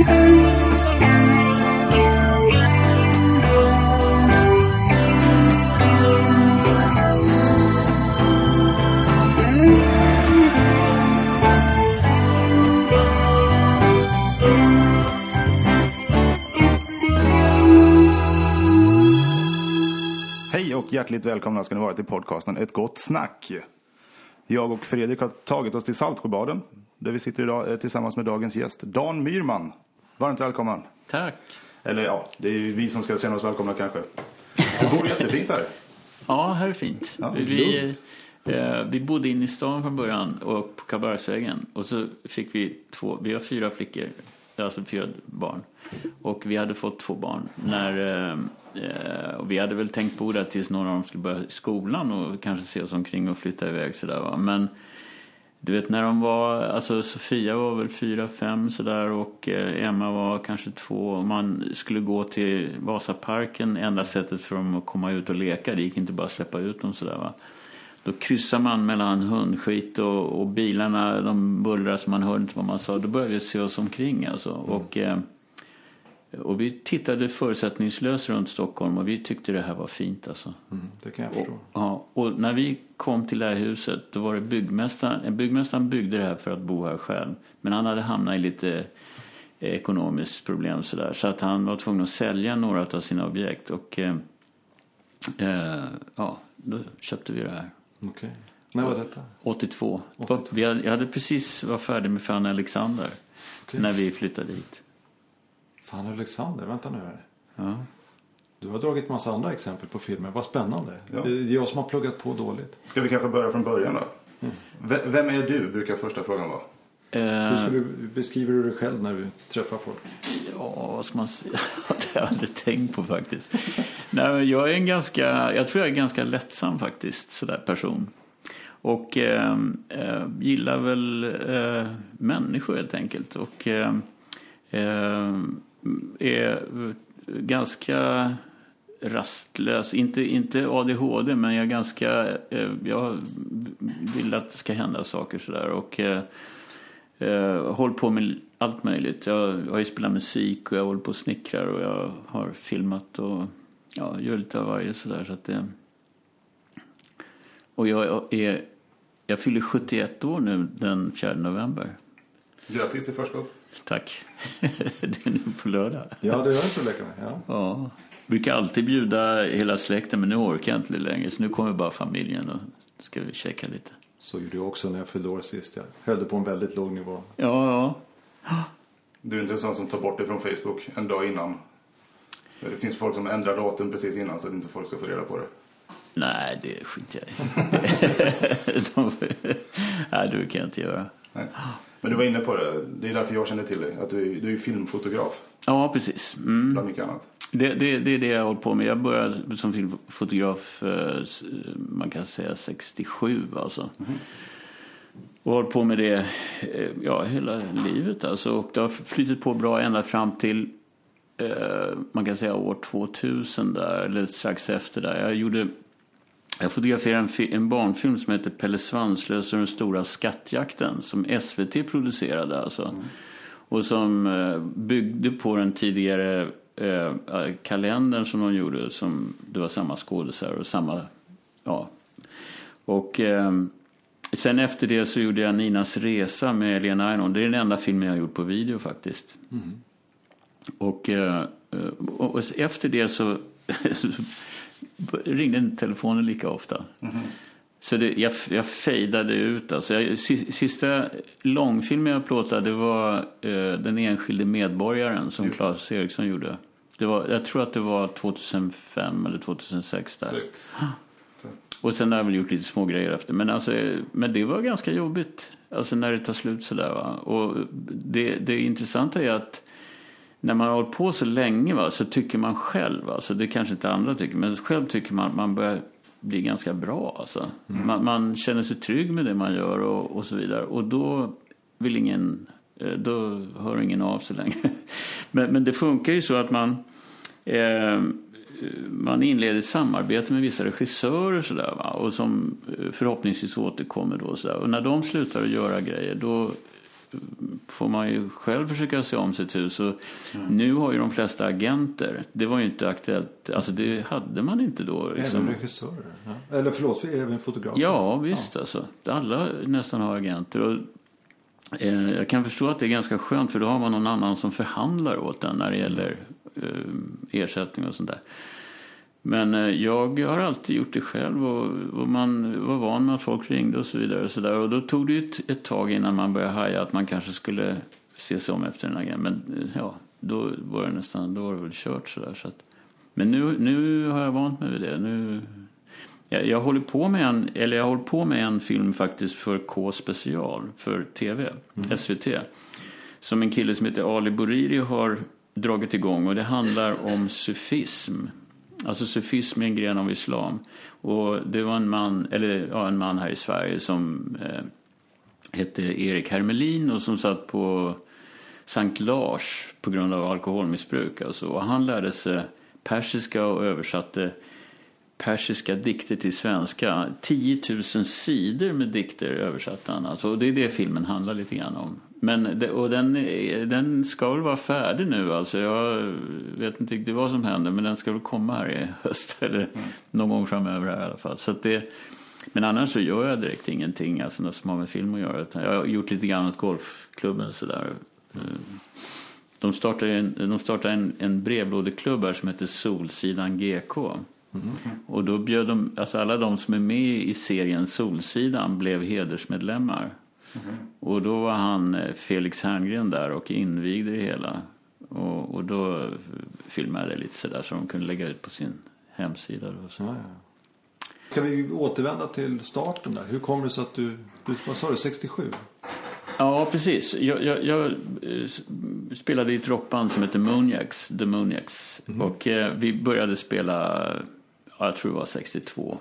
Hej och hjärtligt välkomna ska ni vara till podcasten Ett gott snack. Jag och Fredrik har tagit oss till Saltsjöbaden där vi sitter idag eh, tillsammans med dagens gäst Dan Myrman. Varmt välkommen. Tack. Eller ja, det är ju vi som ska känna oss välkomna kanske. Det bor jättefint här. Ja, här är fint. Ja, vi, eh, vi bodde inne i stan från början och på Karlbergsvägen. Och så fick vi två, vi har fyra flickor, alltså fyra barn. Och vi hade fått två barn. När, eh, eh, och vi hade väl tänkt bo där tills någon av dem skulle börja skolan och kanske se oss omkring och flytta iväg sådär va. Men du vet när de var, alltså Sofia var väl fyra, fem sådär och eh, Emma var kanske två. Man skulle gå till Vasaparken, enda sättet för dem att komma ut och leka. Det gick inte bara att släppa ut dem sådär va. Då kryssar man mellan hundskit och, och bilarna, de bullrar så man hörde inte vad man sa. Då började vi se oss omkring alltså. Och, eh, och vi tittade förutsättningslöst runt Stockholm och vi tyckte det här var fint alltså. Mm, det kan jag förstå. Ja, och när vi kom till det här huset då var det byggmästaren, byggmästaren byggde det här för att bo här själv. Men han hade hamnat i lite ekonomiskt problem sådär. Så att han var tvungen att sälja några av sina objekt och eh, eh, ja, då köpte vi det här. Okej. När var detta? 82. 82. Vi hade, jag hade precis varit färdig med Fan Alexander Okej. när vi flyttade hit. Fan Alexander, vänta nu här. Ja. Du har dragit massa andra exempel på filmer. Vad spännande. Ja. Det är jag som har pluggat på dåligt. Ska vi kanske börja från början då? V- Vem är du, brukar första frågan vara. Hur Eh, skulle du, beskriver du dig själv när du träffar folk? Ja, vad ska man säga? Det har jag aldrig tänkt på faktiskt. Nej, men jag är en ganska, jag tror jag är ganska lättsam faktiskt, sådär person. Och eh, eh, gillar väl eh, människor helt enkelt. Och eh, eh, är eh, ganska rastlös. Inte, inte ADHD, men jag är ganska, eh, jag vill att det ska hända saker sådär. Och eh, eh håller hållit på med allt möjligt. Jag har ju spelat musik och jag håller på och snickrar och jag har filmat och ja, gör lite av varje sådär. Så att det... Och jag, är, jag fyller 71 år nu den 4 november. Grattis i förskott. Tack. det är nu på lördag. Ja, det gör inte läkare. Ja. Ja. Brukar alltid bjuda hela släkten men nu orkar jag inte längre. Så nu kommer bara familjen och ska vi käka lite. Så gjorde jag också när jag fyllde år sist. Jag höll det på en väldigt låg nivå. Ja, ja. Du är inte en sån som tar bort det från Facebook en dag innan. Det finns folk som ändrar datum precis innan så att inte folk ska få reda på det. Nej, det skiter jag i. De, nej, det kan jag inte göra. Nej. Men du var inne på det. Det är därför jag känner till dig. Att du är, du är filmfotograf, Ja, precis. Mm. bland mycket annat. Det, det, det är det jag har hållit på med. Jag började som filmfotograf, eh, man kan säga 67 alltså. Och har hållit på med det eh, ja, hela livet alltså. Och det har flyttat på bra ända fram till eh, man kan säga år 2000 där, eller strax efter där. Jag gjorde jag fotograferade en, en barnfilm som heter Pelle Svanslös och den stora skattjakten som SVT producerade alltså. Och som eh, byggde på den tidigare eh, kalendern som de gjorde. Som, det var samma skådisar och samma... Ja. Och eh, sen efter det så gjorde jag Ninas resa med Lena Aron. Det är den enda filmen jag har gjort på video faktiskt. Och, eh, och, och efter det så ringde inte telefonen lika ofta. Så det, jag, jag fejdade ut. Alltså jag, sis- sista långfilmen jag plåtade det var eh, Den enskilde medborgaren som Just. Claes Eriksson gjorde. Det var, jag tror att det var 2005 eller 2006 där. Sex. Och sen har jag väl gjort lite små grejer efter. Men, alltså, men det var ganska jobbigt. Alltså när det tar slut sådär va. Och det, det intressanta är att när man har hållit på så länge va, så tycker man själv, alltså det kanske inte andra tycker, men själv tycker man man börjar bli ganska bra. Alltså. Man, man känner sig trygg med det man gör och, och så vidare. Och då vill ingen, eh, då hör ingen av sig längre. Men, men det funkar ju så att man eh, man inleder samarbete med vissa regissörer så där, va? och som eh, förhoppningsvis återkommer då. Så där. Och när de slutar att göra grejer då får man ju själv försöka se om sitt hus. Och Nu har ju de flesta agenter. Det var ju inte aktuellt. Alltså det hade man inte då. Liksom. Även regissörer? Ja. Eller förlåt, även fotografer? Ja, visst alltså. Alla nästan har agenter. Och, eh, jag kan förstå att det är ganska skönt för då har man någon annan som förhandlar åt den när det gäller eh, ersättning och sånt där. Men eh, jag har alltid gjort det själv och, man var van med att folk ringde och så vidare. Och, så där. och då tog det ett, ett tag innan man började haja att man kanske skulle se sig om efter en agent. Men eh, ja, då var det nästan, då var det väl kört sådär. Så att, men nu, nu har jag vant mig vid det. Nu, jag, jag håller på med en, eller jag håller på med en film faktiskt för K special, för TV, mm. SVT. Som en kille som heter Ali Bouriri har dragit igång och det handlar om sufism. Alltså sufism är en gren av islam. Och det var en man, eller ja, en man här i Sverige som eh, hette Erik Hermelin och som satt på Sankt Lars på grund av alkoholmissbruk. Alltså. Och han lärde sig persiska och översatte persiska dikter till svenska. 10 000 sidor med dikter översatte han. Alltså, och det är det filmen handlar lite grann om. Men det, och den, den ska väl vara färdig nu alltså. Jag vet inte riktigt vad som händer men den ska väl komma här i höst eller mm. någon gång framöver här i alla fall. Så det, men annars så gör jag direkt ingenting alltså, som har med film att göra. Jag har gjort lite grann åt golfklubben sådär. De startade en, de startade en, en brevlådeklubb här som heter Solsidan GK. Mm. Och då bjöd de, alltså alla de som är med i serien Solsidan blev hedersmedlemmar. Mm. Och då var han eh, Felix Herngren där och invigde det hela. Och, och då filmade jag det lite sådär så de kunde lägga ut på sin hemsida. Och så. Ja, ja. Ska vi återvända till starten där? Hur kommer det sig att du, du vad sa du, 67? Ja, precis. Jag, jag, jag eh, spelade i ett rockband som heter Moniacs, The Moniacs. Mm. Och eh, vi började spela, jag tror det var 62.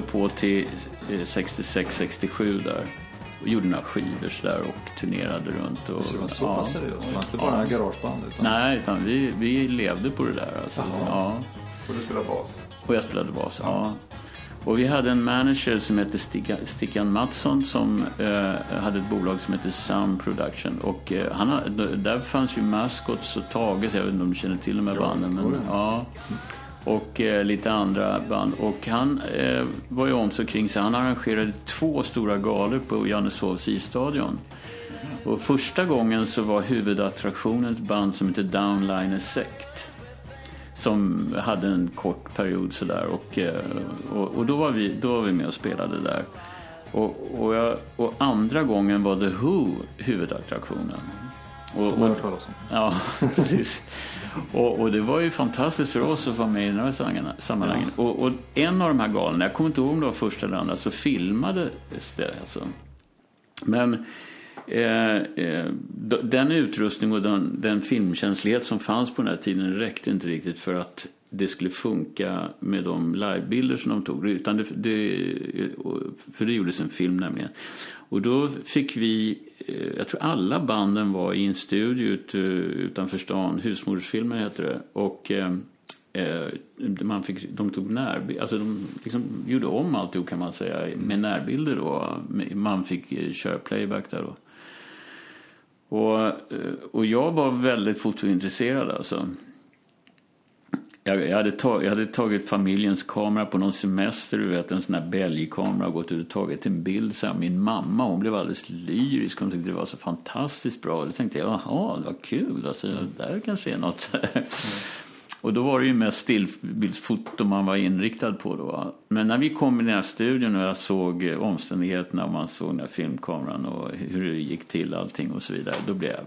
På till 66-67 eh, där. Och gjorde några skivor där och turnerade runt. Och, så det var så ja, seriöst? Det var inte bara ja. garageband? Utan... Nej, utan vi, vi levde på det där. Alltså. Ja. Och du spelade bas? Och jag spelade bas, ja. ja. Och vi hade en manager som hette Stickan Mattsson som eh, hade ett bolag som hette Sound Production. Och eh, han, där fanns ju Mascots och Tages, jag vet inte om du känner till de här banden. Men, ja och eh, lite andra band. Och han eh, var ju om sig kring sig. Han arrangerade två stora galor på Janneshovs isstadion. Och första gången så var huvudattraktionen ett band som heter Downliner Sect. Som hade en kort period sådär. Och, eh, och, och, då, var vi, då var vi med och spelade där. Och, och, jag, och andra gången var The Who huvudattraktionen. Och, om. Ja, precis. Och, och, det var ju fantastiskt för oss att vara med i de här sammanhangen. Ja. Och, och, en av de här galorna, jag kommer inte ihåg om det var första eller andra, så filmades det. Alltså. Men eh, eh, den utrustning och den, den filmkänslighet som fanns på den här tiden räckte inte riktigt för att det skulle funka med de livebilder som de tog. Utan det, det, för det gjordes en film nämligen. Och då fick vi, eh, jag tror alla banden var i en studio eh, utanför stan, Husmodersfilmer heter det. Och eh, man fick, de tog närbilder, alltså de liksom gjorde om alltihop kan man säga med närbilder då. Man fick köra playback där då. Och, och jag var väldigt fotointresserad alltså. Jag, jag, hade tag, jag hade tagit familjens kamera på någon semester, du vet en sån här bälgkamera och gått ut och tagit en bild. Så här, min mamma hon blev alldeles lyrisk, hon tyckte det var så fantastiskt bra. Och då tänkte jag, jaha, det var kul, alltså, mm. där kanske är något. Mm. Och då var det ju mest stillbildsfoto man var inriktad på då. Men när vi kom i den här studion och jag såg omständigheterna, man såg den här filmkameran och hur det gick till allting och så vidare. Då blev jag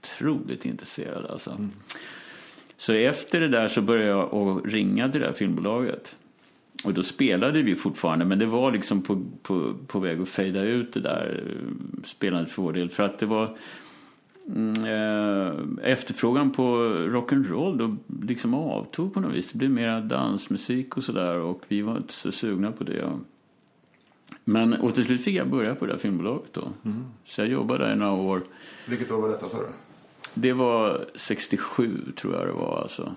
otroligt intresserad alltså. Mm. Så efter det där så började jag att ringa till det här filmbolaget. Och då spelade vi fortfarande, men det var liksom på, på, på väg att fejda ut det där eh, spelandet för vår del. För att det var mm, eh, efterfrågan på rock'n'roll då liksom avtog på något vis. Det blev mer dansmusik och sådär och vi var inte så sugna på det. Men och till slut fick jag börja på det där filmbolaget då. Mm. Så jag jobbade där i några år. Vilket år var detta sa du? Det var 67 tror jag det var alltså.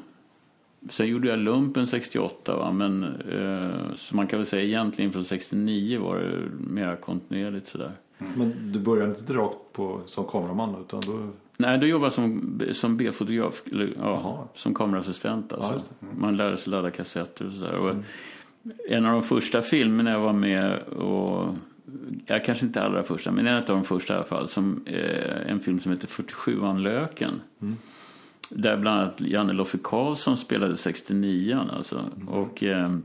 Sen gjorde jag lumpen 68 va? men eh, så man kan väl säga egentligen från 69 var det mera kontinuerligt sådär. Mm. Men du började inte rakt på, som kameraman utan då? Nej, då jobbade jag som, som B-fotograf, ja, som kameraassistent alltså. Ja, mm. Man lärde sig ladda kassetter och sådär. Mm. En av de första filmerna jag var med och jag kanske inte allra första, men en av de första i alla fall, som, eh, en film som heter 47an Löken. Mm. Där bland annat Janne Loffe Karlsson spelade 69 alltså. Mm. Och eh,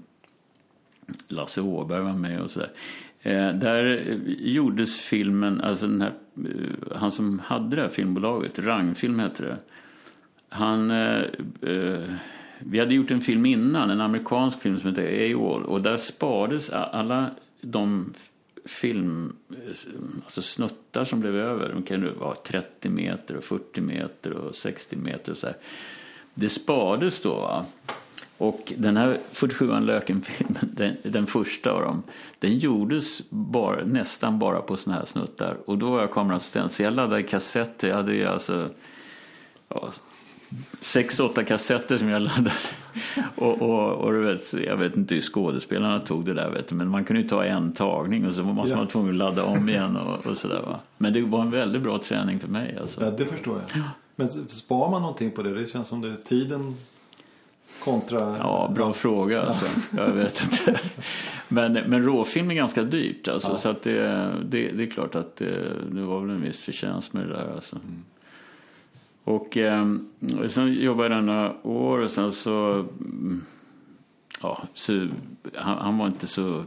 Lasse Åberg var med och sådär. Eh, där gjordes filmen, alltså den här, eh, han som hade det här filmbolaget, Rangfilm hette det. Han, eh, eh, vi hade gjort en film innan, en amerikansk film som heter AWOL och där sparades alla de film, alltså snuttar som blev över. De kan vara 30 meter och 40 meter och 60 meter och så här. Det spades då. Va? Och den här 47an Löken-filmen, den, den, första av dem, den gjordes bara, nästan bara på såna här snuttar. Och då var jag kameraassistent, så jag laddade kassetter. Jag hade ju alltså ja, sex, åtta kassetter som jag laddade. Och, och, och du vet, jag vet inte hur skådespelarna tog det där, vet du, men man kunde ju ta en tagning och så var man ja. tvungen att ladda om igen och, och sådär. Va? Men det var en väldigt bra träning för mig. Alltså. Ja, det förstår jag. Ja. Men spar man någonting på det? Det känns som det är tiden kontra... Ja, bra fråga alltså. Jag vet inte. Men, men råfilm är ganska dyrt alltså, ja. så att det, det, det, är klart att det, det var väl en viss förtjänst med det där alltså. Mm. Och eh, sen jobbade jag några år och sen så... Mm, ja, så han, han, var inte så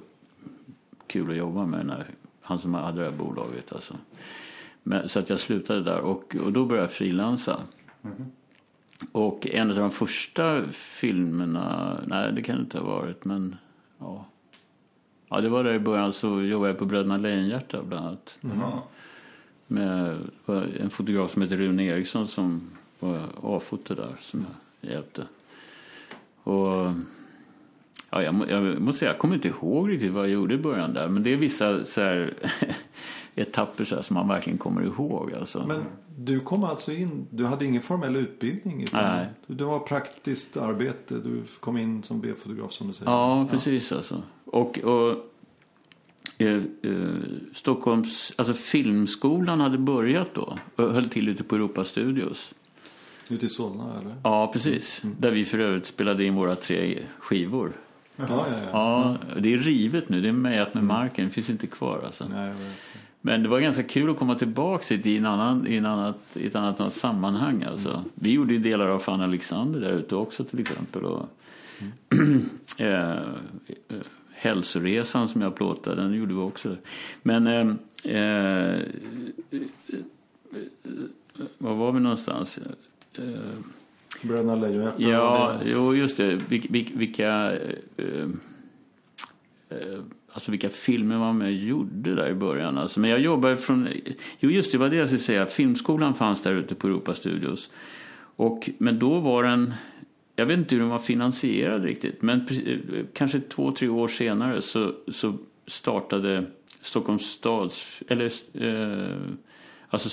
kul att jobba med, när, han som hade det här bolaget. Alltså. Men, så att jag slutade där och, och då började jag frilansa. Mm. Och en av de första filmerna, nej det kan det inte ha varit, men ja. Ja, det var där i början så jobbade jag på Bröderna Lejonhjärta bland annat. Mm med en fotograf som heter Rune Eriksson som var avfotad där som jag hjälpte. Och ja, jag, jag måste säga, jag kommer inte ihåg riktigt vad jag gjorde i början där men det är vissa så här, etapper så här, som man verkligen kommer ihåg. Alltså. Men du kom alltså in, du hade ingen formell utbildning? Utan Nej. Du var praktiskt arbete, du kom in som B-fotograf som du säger? Ja, precis ja. alltså. Och, och Eh, eh, Stockholms, alltså Filmskolan hade börjat då och höll till ute på Europa Studios. Ute i Solna eller? Ja, precis. Mm. Där vi för övrigt spelade in våra tre skivor. Ja, ja, ja. ja det är rivet nu, det är mejat med marken, det finns inte kvar alltså. Nej, men det var ganska kul att komma tillbaka hit i, en annan, i, en annat, i ett annat sammanhang. Alltså. Mm. Vi gjorde ju delar av Fan Alexander där ute också till exempel. Och, mm. eh, Hälsoresan som jag plåtade, den gjorde vi också. Men eh, eh, var var vi någonstans? Eh, Bröderna Lejonhjärta? Ja, jo, just det. Vil, vil, vilka, eh, eh, alltså vilka filmer man med gjorde där i början. Alltså, men jag jobbade från... Jo, just det, var det jag skulle säga. Filmskolan fanns där ute på Europa Studios. Och, men då var den jag vet inte hur den var finansierad riktigt, men kanske två, tre år senare så, så startade Stockholms stads, eller eh, alltså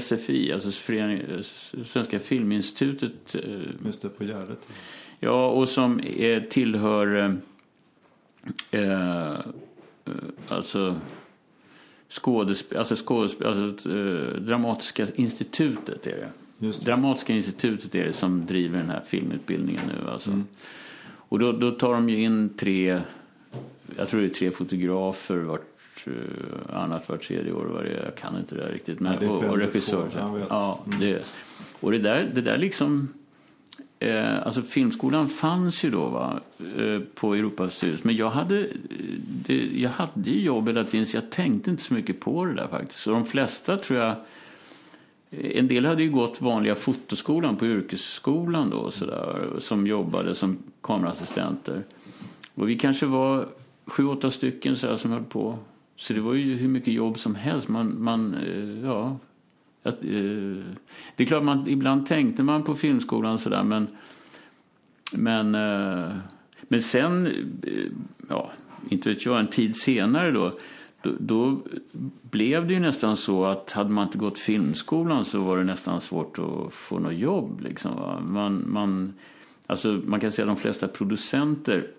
SFI, alltså Förening, Svenska Filminstitutet. Eh, Just det, på Gärdet. Ja, och som är, tillhör eh, eh alltså skådespel, alltså, skådespel, alltså eh, Dramatiska institutet är det. Dramatiska institutet är det som driver den här filmutbildningen nu. Alltså. Mm. Och då, då, tar de ju in tre, jag tror det är tre fotografer vart uh, annat vart tredje år. Var det, jag kan inte det riktigt. Men, Nej, och, och regissör. Ja, mm. det, och det där, det där liksom Eh, alltså filmskolan fanns ju då va, eh, på Europastyrelsen. Men jag hade, det, jag hade ju jobb hela tiden så jag tänkte inte så mycket på det där faktiskt. Så de flesta tror jag en del hade ju gått vanliga fotoskolan på yrkesskolan då så där, som jobbade som kameraassistenter. Och vi kanske var sju, åtta stycken så där, som höll på. Så det var ju hur mycket jobb som helst. Man, man eh, ja, att, eh, det är klart, man, ibland tänkte man på filmskolan sådär men, men, eh, men sen, eh, ja, inte vet jag, en tid senare då, då, då, blev det ju nästan så att hade man inte gått filmskolan så var det nästan svårt att få något jobb. Liksom, man, man, alltså, man kan säga att de flesta producenter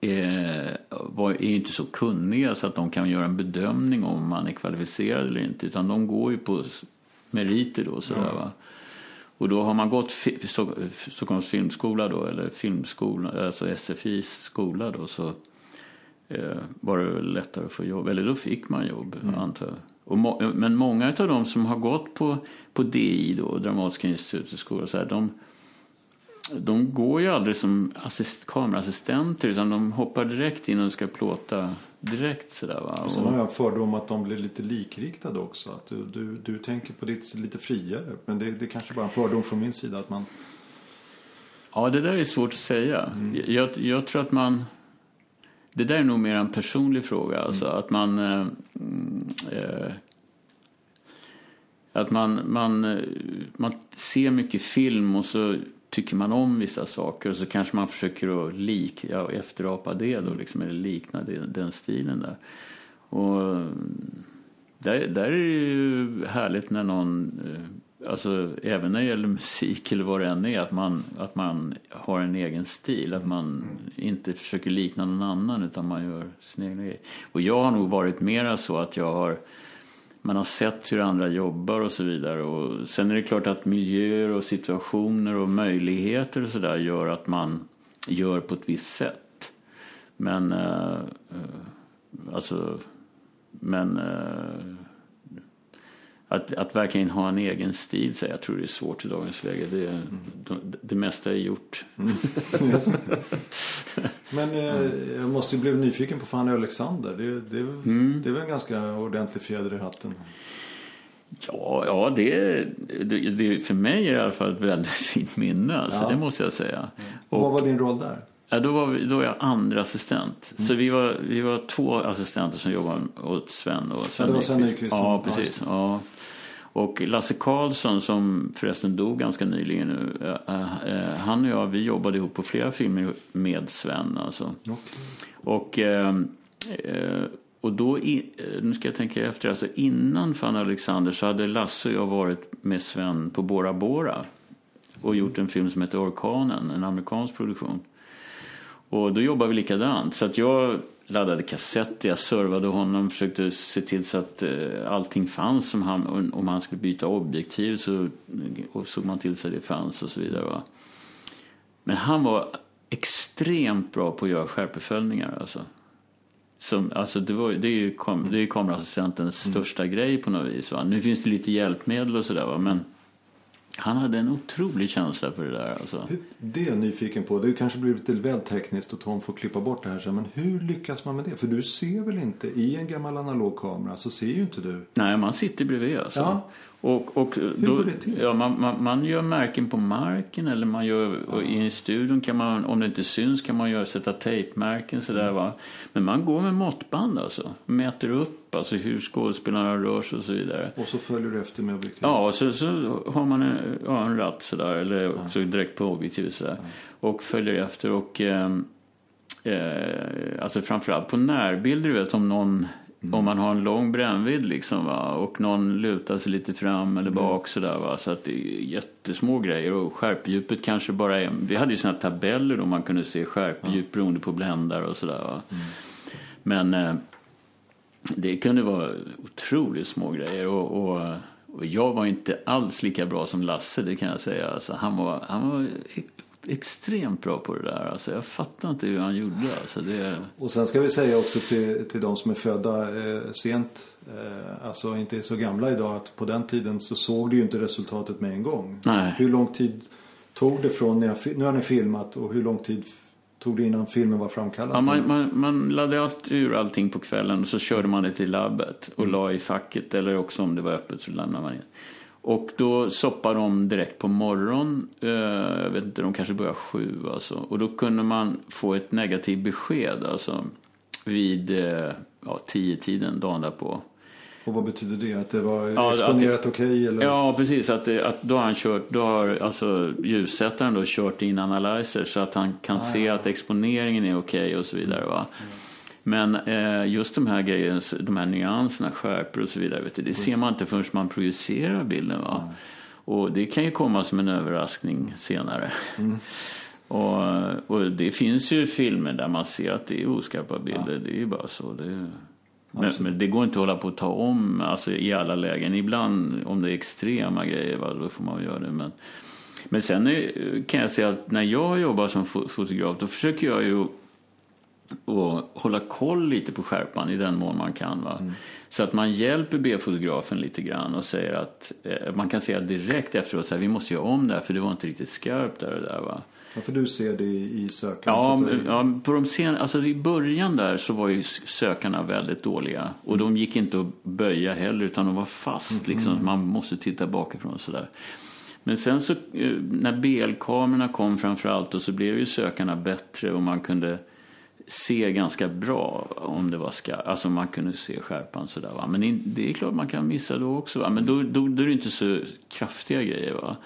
är, var, är inte så kunniga så att de kan göra en bedömning om man är kvalificerad eller inte. Utan de går ju på meriter då. Sådär, ja. Och då har man gått Stockholms filmskola då, eller filmskola, alltså SFIs skola då, så eh, var det väl lättare att få jobb. Eller då fick man jobb, mm. antar jag. Och må, men många av dem som har gått på, på DI, då, Dramatiska institutets skola, så här, de, de går ju aldrig som assist, kameraassistenter utan de hoppar direkt in och ska plåta direkt sådär va. Och sen har jag fördom att de blir lite likriktade också. Att du, du, du tänker på ditt lite friare. Men det, det är kanske bara en fördom från min sida att man... Ja, det där är svårt att säga. Mm. Jag, jag tror att man... Det där är nog mer en personlig fråga. Alltså mm. att man... Eh, eh, att man, man, eh, man ser mycket film och så tycker man om vissa saker och så kanske man försöker att lik, ja, efterapa det då, liksom, eller likna det, den stilen där. Och där, där är det ju härligt när någon, eh, alltså även när det gäller musik eller vad det än är, att man, att man har en egen stil. Att man inte försöker likna någon annan utan man gör sin egen grej. Och jag har nog varit mera så att jag har man har sett hur andra jobbar och så vidare. Och sen är det klart att miljöer och situationer och möjligheter och sådär gör att man gör på ett visst sätt. Men, eh, eh alltså, men eh, att, att verkligen ha en egen stil, så jag tror det är svårt i dagens läge. Det, mm. det, det mesta är gjort. Mm. Men eh, jag måste ju bli nyfiken på Fanny Alexander. Det, det, mm. det är väl en ganska ordentlig fjäder i hatten? Ja, ja det, det, det, för mig är det i alla fall ett väldigt fint minne. Alltså, ja. Det måste jag säga. Och, Vad var din roll där? Ja, då, var vi, då var jag andra assistent. Mm. Så vi var, vi var två assistenter som jobbade åt Sven. Och Sven ja, det var Sven Nyqvist. Ja, precis. Ja. Och Lasse Karlsson som förresten dog ganska nyligen nu. Eh, han och jag vi jobbade ihop på flera filmer med Sven. Alltså. Okay. Och, eh, eh, och då, nu ska jag tänka efter, alltså innan Fan Alexander så hade Lasse och jag varit med Sven på Bora Bora. Och gjort en film som heter Orkanen, en amerikansk produktion. Och då jobbade vi likadant. Så att jag laddade kassetter, jag servade honom, försökte se till så att eh, allting fanns. Om han, om han skulle byta objektiv så såg man till så att det fanns och så vidare. Va? Men han var extremt bra på att göra skärpeföljningar. Alltså. Som, alltså det, var, det är ju kam, det är kameraassistentens mm. största grej på något vis. Va? Nu finns det lite hjälpmedel och sådär men han hade en otrolig känsla för det där. Alltså. Det är jag nyfiken på. Det kanske blir lite väl tekniskt och Tom får klippa bort det här sen. Men hur lyckas man med det? För du ser väl inte, i en gammal analog kamera så ser ju inte du. Nej, man sitter bredvid alltså. Ja. Och, och Hur då, går det till? Ja, man, man, man, gör märken på marken eller man gör, ja. i studion kan man, om det inte syns kan man göra, sätta tejpmärken sådär mm. va. Men man går med måttband alltså. Mäter upp alltså hur skådespelarna rör sig och så vidare. Och så följer du efter med objektiv? Ja, och så, så har man en, ja, en ratt sådär eller också direkt på objektivet sådär. Ja. Och följer efter och eh, eh, alltså framförallt på närbilder, vet om någon Mm. Om man har en lång brännvidd liksom, va? och någon lutar sig lite fram eller bak mm. sådär. Va? Så att det är jättesmå grejer och skärpdjupet kanske bara är... Vi hade ju sådana tabeller då man kunde se skärpdjup ja. beroende på bländare och sådär. Va? Mm. Men eh, det kunde vara otroligt små grejer och, och, och, jag var inte alls lika bra som Lasse, det kan jag säga. Alltså, han, var, han var extremt bra på det där. Alltså, jag fattar inte hur han gjorde. Alltså, det... Och sen ska vi säga också till, till de som är födda eh, sent, eh, alltså inte är så gamla idag, att på den tiden så såg du ju inte resultatet med en gång. Nej. Hur lång tid tog det från, när jag, nu har ni filmat och hur lång tid tog det innan filmen var framkallad? Ja, man, man, man laddade alltid ur allting på kvällen och så körde man det till labbet och la i facket eller också om det var öppet så lämnade man in. Och då soppade de direkt på morgon. Eh, jag vet inte, de kanske började sju alltså. Och då kunde man få ett negativt besked alltså vid eh, ja, tio tiden dagen därpå. Och vad betyder det? Att det var Ja, exponerat okej? eller? Ja, precis. Att, det- att då har han kört, då har alltså ljussättaren då kört in analyzer så att han kan se att exponeringen är okej och så vidare. Va? Men eh, just de här grejerna, de här nyanserna, skärpor och så vidare, vet du, det ser man inte förrän man projicerar bilden. Va? Och det kan ju komma som en överraskning senare. Och, och det finns ju filmer där man ser att det är oskarpa bilder. Det är ju bara så. Det, men, men det går inte att hålla på att ta om alltså, i alla lägen. Ibland om det är extrema grejer, va, då får man göra det. Men, men sen är, kan jag säga att när jag jobbar som fo- fotograf då försöker jag ju att hålla koll lite på skärpan i den mån man kan. Va? Så att man hjälper B-fotografen lite grann och säger att eh, man kan säga direkt efteråt så här, vi måste göra om det här för det var inte riktigt skarpt där och där. Va? Ja, för du ser det i, sökaren? Ja, så ja på de sen, alltså i början där så var ju sökarna väldigt dåliga. Och de gick inte att böja heller utan de var fast. Liksom, man måste titta bakifrån och sådär. Men sen så eh, när BL-kamerorna kom framförallt och så blev ju sökarna bättre och man kunde se ganska bra om det var skarpt. Alltså man kunde se skärpan sådär va. Men det är klart man kan missa då också va. Men då, då, då är det inte så kraftiga grejer va.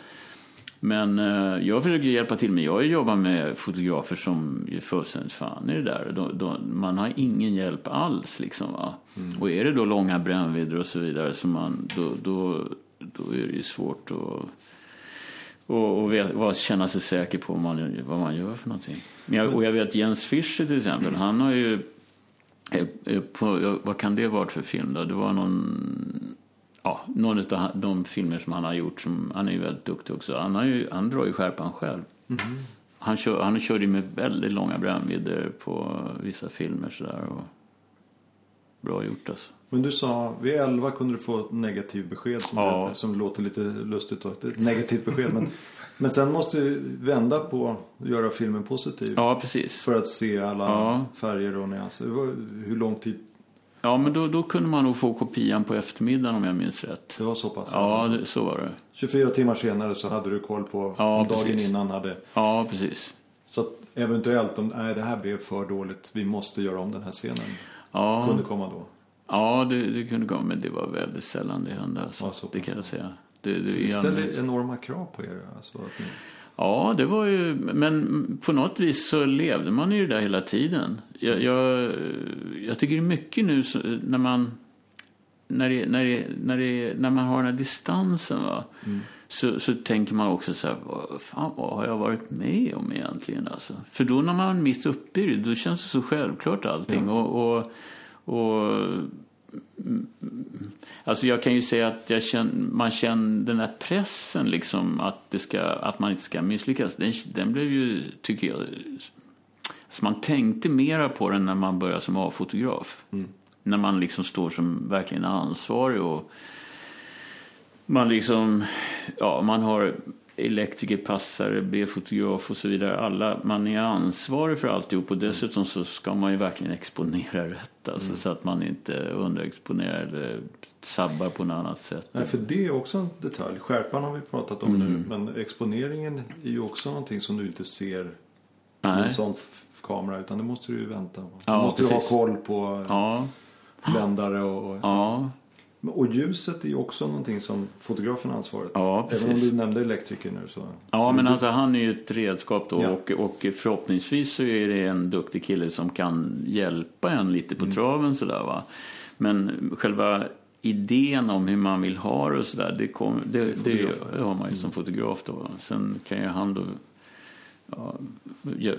Men eh, jag försöker hjälpa till. Men jag jobbar med fotografer som är fullständigt fan i det där. Då, då, man har ingen hjälp alls liksom va. Och är det då långa brännvidder och så vidare så man, då, då, då är det ju svårt att och, och vet, känna sig säker på vad man, vad man gör för någonting. Men jag, och jag vet Jens Fischer till exempel, han har ju... eh, eh, På, vad kan det vara för film då? Det var någon... Ja, någon av de filmer som han har gjort, som, han är ju väldigt duktig också. Han, har ju, han drar ju skärpan själv. Han, kör, han körde ju med väldigt långa brännvidder på vissa filmer sådär. Och bra gjort alltså. Men du sa, vid 11 kunde du få ett negativt besked som, Ja. det, som låter lite lustigt då. Ett negativt besked. men, men sen måste du vända på och göra filmen positiv. Ja, precis. För att se alla Ja. färger och nyanser. Hur lång tid? Ja, men då, då kunde man nog få kopian på eftermiddagen om jag minns rätt. Det var så pass? Ja, det, så var det. 24 timmar senare så hade du koll på Ja, om dagen precis. innan hade. Ja, precis. Så att eventuellt om nej, det här blev för dåligt. Vi måste göra om den här scenen. Ja, Kunde komma då. ja det, det kunde gå, men det var väldigt sällan det hände. Alltså. Ja, så det kan jag säga. Det, det, Så i det allmänhet- ställer enorma krav på er. Alltså, att ni, Ja, det var ju... Men på något vis så levde man ju där hela tiden. Jag, jag, jag tycker det mycket nu när man... När, det, när, det, när, det, när man har den här distansen va? Så, så tänker man också så här, vad, fan, vad har jag varit med om egentligen? Alltså? För då när man är mitt uppe i det, då känns det så självklart allting. Och, och, och Alltså jag kan ju säga att jag känner, man känner den här pressen liksom att, det ska, att man inte ska misslyckas. Den, den blev ju, tycker jag... Alltså man tänkte mera på den när man började som A-fotograf. När man liksom står som verkligen ansvarig och man liksom, ja man har elektriker, passare, B-fotograf och så vidare. Alla, man är ansvarig för alltihop och dessutom så ska man ju verkligen exponera rätt. Alltså, Så att man inte underexponerar eller sabbar på något annat sätt. nej, för det är också en detalj. Skärpan har vi pratat om Mm. nu. Men exponeringen är ju också någonting som du inte ser med en sån kamera. Utan det måste du ju vänta på. Ja, du måste ju ha precis. koll på Ja, bländare och, och, ja, och ljuset är ju också någonting som fotografen har ansvaret. Ja, Även om precis. du nämnde elektriker nu så. ja så men du, alltså han är ju ett redskap då Ja. och, och förhoppningsvis så är det en duktig kille som kan hjälpa en lite på traven sådär va. Men själva idén om hur man vill ha det och sådär, det, kom, det, det, det har man ju som fotograf då. Sen kan ju han då ja,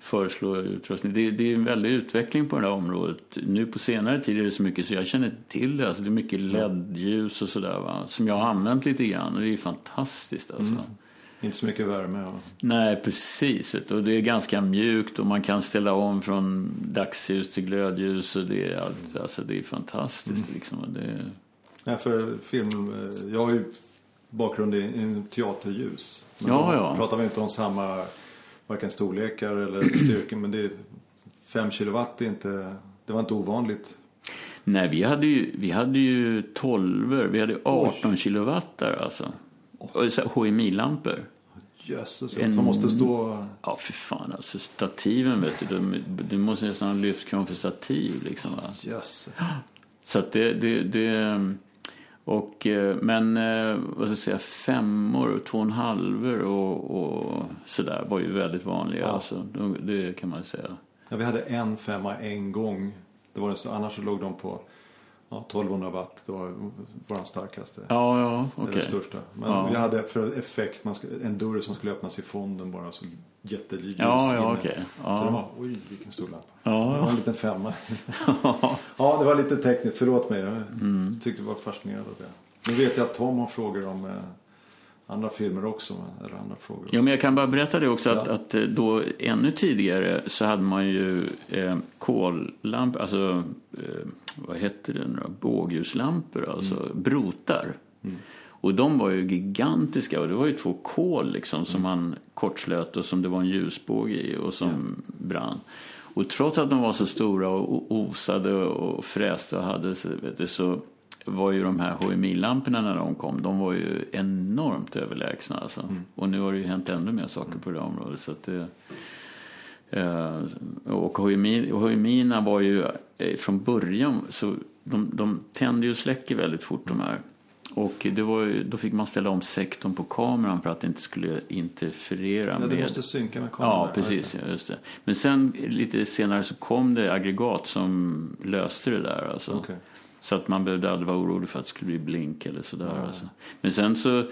föreslå utrustning. Det, det är en väldig utveckling på det här området. Nu på senare tid är det så mycket så jag känner till det. Alltså det är mycket LED-ljus och sådär va. Som jag har använt lite grann och det är fantastiskt alltså. Inte så mycket värme. Och, Nej, precis. Och det är ganska mjukt och man kan ställa om från dagsljus till glödljus. Och det, är, allt- alltså, det är fantastiskt. Liksom. Och det, nej, för film. eh, Jag har ju bakgrund i, i teaterljus. Men Ja, ja. pratar vi inte om samma varken storlekar eller styrkor. men det är 5 kilowatt är inte, det var inte ovanligt. Nej, vi hade ju, vi hade ju 12 vi hade 18 kilowatt där alltså. HMI-lampor. Jösses, En- som måste stå... Ja, för fan alltså. Stativen vet du. Du, du måste nästan ha lyftkran för stativ liksom va. Jösses. Så att det, det, det och, eh, men eh, vad ska jag säga, femmor, två och en halvor och, och sådär var ju väldigt vanliga. Ja. Alltså, det, det kan man säga. Ja, vi hade en femma en gång. Det var så- annars så låg de på ja, 1200 watt. Det var vår starkaste. Ja, ja, Eller okej. största. Men Ja. vi hade för effekt man skulle, en dörr som skulle öppnas i fonden bara så jättelys Ja, ja, inne. okej. Så Ja. det var, oj vilken stor lampa. Ja, Det var en liten femma. ja, det var lite tekniskt. Förlåt mig. Jag Mm. tyckte det var det. Nu vet jag att Tom har frågor om eh, andra filmer också. Eller andra frågor. Ja, men jag kan bara berätta det också att, Ja. att eh, då ännu tidigare så hade man ju eh, kollampor, alltså eh, vad hette det nu? Bågljuslampor, alltså brotar. Och de var ju gigantiska och det var ju två kol liksom som man kortslöt och som det var en ljusbåge i och som brann. Och trots att de var så stora och osade och fräste och hade så, vet du, så var ju de här HMI-lamporna när de kom, de var ju enormt överlägsna alltså. Och nu har det ju hänt ännu mer saker på det området. Så att eh, och HMI, HMI var ju eh, från början, så de, de tänder ju och släcker väldigt fort de här. Och ju, då fick man ställa om sektorn på kameran för att det inte skulle interferera Ja, med... det måste synka med kameran. Ja, precis. Ja, just det. Men sen lite senare så kom det aggregat som löste det där. Alltså. Okej. Så att man behövde aldrig vara orolig för att det skulle bli blink eller sådär. Alltså. Men sen så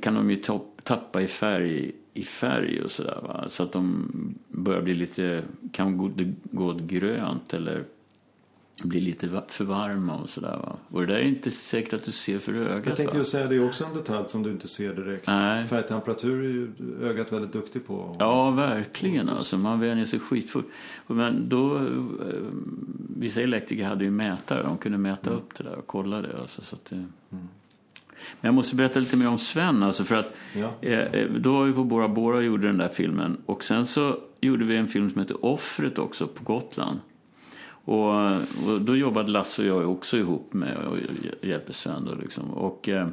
kan de ju tappa i färg, i färg och sådär. Så att de börjar bli lite, kan gå, gå åt grönt eller bli lite för varma och sådär. Va? Och det där är inte säkert att du ser för ögat. Jag tänkte ju säga det är också en detalj som du inte ser direkt. Nej. Färgtemperatur är ju ögat väldigt duktig på. Ja, verkligen. Alltså, man vänjer sig skitfort. Men då, eh, vissa elektriker hade ju mätare. De kunde mäta upp det där och kolla det. Alltså, så det... Men jag måste berätta lite mer om Sven. Alltså, för att, Ja. eh, eh, då var vi på Bora Bora och gjorde den där filmen. Och sen så gjorde vi en film som heter Offret också på Gotland. Och, och då jobbade Lasse och jag också ihop med och hjälpte Sven. Då liksom. och, eh,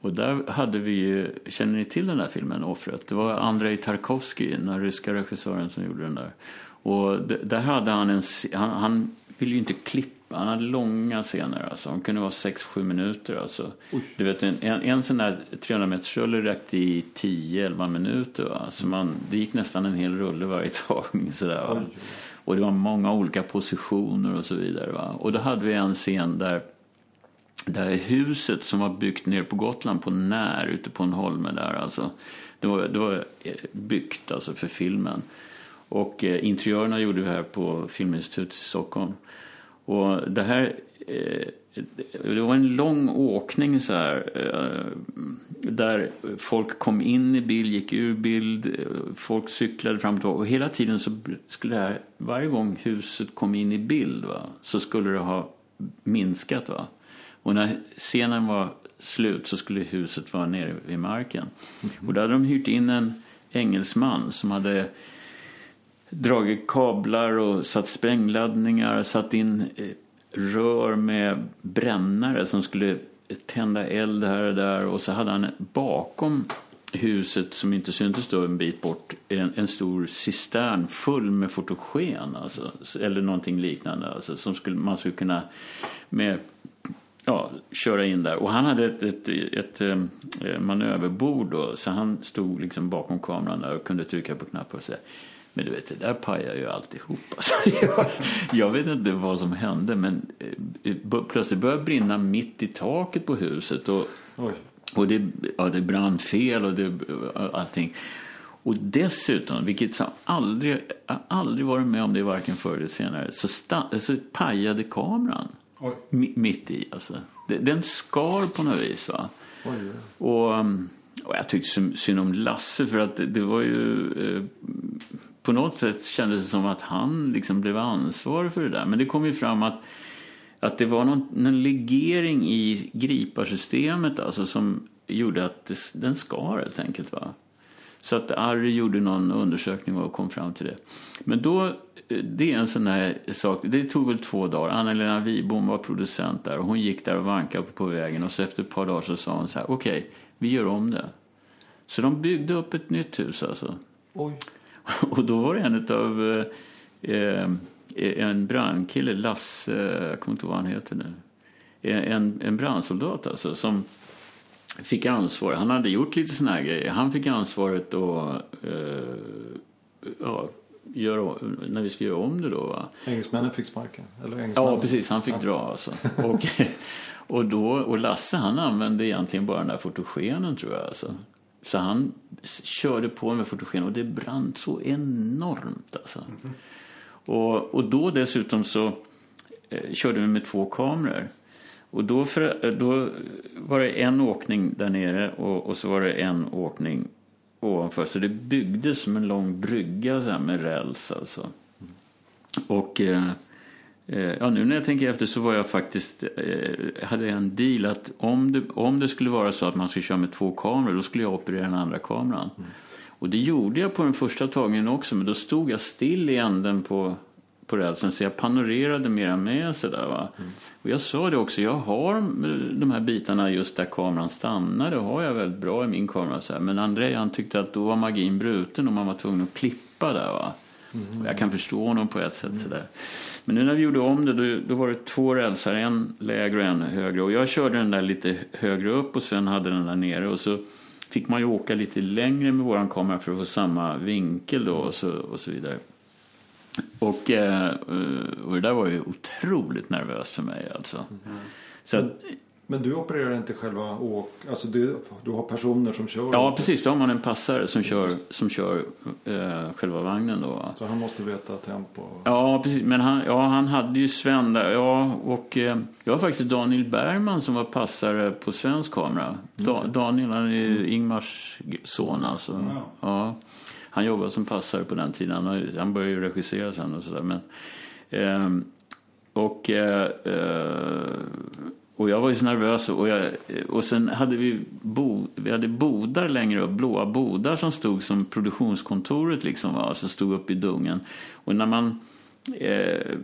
och där hade vi ju, känner ni till den där filmen Offret? Det var Andrei Tarkovsky, den ryska regissören som gjorde den där. Och där hade han en, han, han ville ju inte klippa, han hade långa scener alltså. Han kunde vara 6-7 minuter alltså. Du vet en, en, en sån där 300 meters rulle räckte i 10-11 minuter va. Så man, det gick nästan en hel rulle varje tagning sådär va. Och det var många olika positioner och så vidare va. Och då hade vi en scen där där huset som var byggt nere på Gotland på När, ute på en holme där alltså. Det var, det var eh, byggt alltså för filmen. Och eh, interiörerna gjorde vi här på Filminstitutet i Stockholm. Och det här, det var en lång åkning så här. Eh, där folk kom in i bild, gick ur bild, eh, folk cyklade fram och tillbaka. Och hela tiden så skulle det här, varje gång huset kom in i bild va, så skulle det ha minskat va. Och när scenen var slut så skulle huset vara nere vid marken. Och då hade de hyrt in en engelsman som hade dragit kablar och satt sprängladdningar, satt in eh, rör med brännare som skulle tända eld här och där. Och så hade han bakom huset, som inte syntes då en bit bort, en, en stor cistern full med fotogen. Alltså, eller någonting liknande. Alltså, som skulle, man skulle kunna med ja, köra in där. Och han hade ett, ett, ett, ett manöverbord då, så han stod liksom bakom kameran där och kunde trycka på knappar och säga men du vet, det där pajar ju alltihop. Alltså, jag, jag vet inte vad som hände, men eh, b- plötsligt började det brinna mitt i taket på huset. Och, Oj. och det, ja, det brann fel och det, allting. Och dessutom, vilket som aldrig, jag aldrig varit med om det varken förr eller senare, så, sta, så pajade kameran. Mitt i alltså. Den skar på något vis va. Oj. Och, um, och jag tyckte synd om Lasse för att det, var ju eh, på något sätt kändes det som att han liksom blev ansvarig för det där. Men det kom ju fram att, att det var någon, någon legering i griparsystemet alltså som gjorde att det, den skar helt enkelt. Va? Så att Arri gjorde någon undersökning och kom fram till det. Men då, eh, det är en sån här sak, det tog väl två dagar. Anna-Lena Wibom var producent där och hon gick där och vankade på vägen och så efter ett par dagar så sa hon så här, okej, okay, vi gör om det. Så de byggde upp ett nytt hus alltså. Oj. Och då var det en av eh, en brandkille, Lasse, jag kommer inte ihåg vad han heter nu. En, en brandsoldat alltså som fick ansvar. Han hade gjort lite såna här grejer. Han fick ansvaret att eh, ja, göra, när vi skulle göra om det då. Va? Engelsmännen fick sparken? Eller ja, precis. Han fick ja. dra alltså. Och, och, då, och Lasse han använde egentligen bara den där fotogenen tror jag. Alltså. Så han körde på med fotogen och det brann så enormt alltså. Mm -hmm. och, och då dessutom så eh, körde vi med två kameror. Och då, för, eh, då var det en åkning där nere och, och så var det en åkning ovanför. Så det byggdes som en lång brygga så med räls alltså. Och eh, eh, ja, nu när jag tänker efter så var jag faktiskt, eh, hade jag en deal att om det, om det skulle vara så att man skulle köra med två kameror då skulle jag operera den andra kameran. Mm. Och det gjorde jag på den första tagningen också men då stod jag still i änden på på rälsen så jag panorerade mera med sådär va. Mm. Och jag sa det också, jag har de här bitarna just där kameran stannar, det har jag väldigt bra i min kamera så här. Men André han tyckte att då var magin bruten och man var tvungen att klippa där va. Mm. jag kan förstå honom på ett sätt mm. sådär. Men nu när vi gjorde om det då, då var det två rälsar, en lägre och en högre. Och jag körde den där lite högre upp och Sven hade den där nere. Och så fick man ju åka lite längre med våran kamera för att få samma vinkel då och så, och så vidare. Och, eh, och det där var ju otroligt nervöst för mig alltså. Mm. Så att, men du opererar inte själva åk... Alltså du, du har personer som kör? Ja, precis. Då har man en passare som kör, som kör eh, själva vagnen. Då. Så han måste veta tempo? Ja, precis. Men han, ja, han hade ju Sven där. Ja, och eh, jag har faktiskt Daniel Bergman som var passare på svensk kamera. Mm. Da, Daniel, han är mm. Ingmars son alltså. Mm. Ja han jobbade som passare på den tiden. Han, han började ju regissera sen och sådär. eh, och, eh, eh, och jag var ju så nervös. Och, jag, och sen hade vi, bo, vi hade bodar längre upp, blåa bodar som stod som produktionskontoret liksom var, som stod upp i dungen. Och när man eh,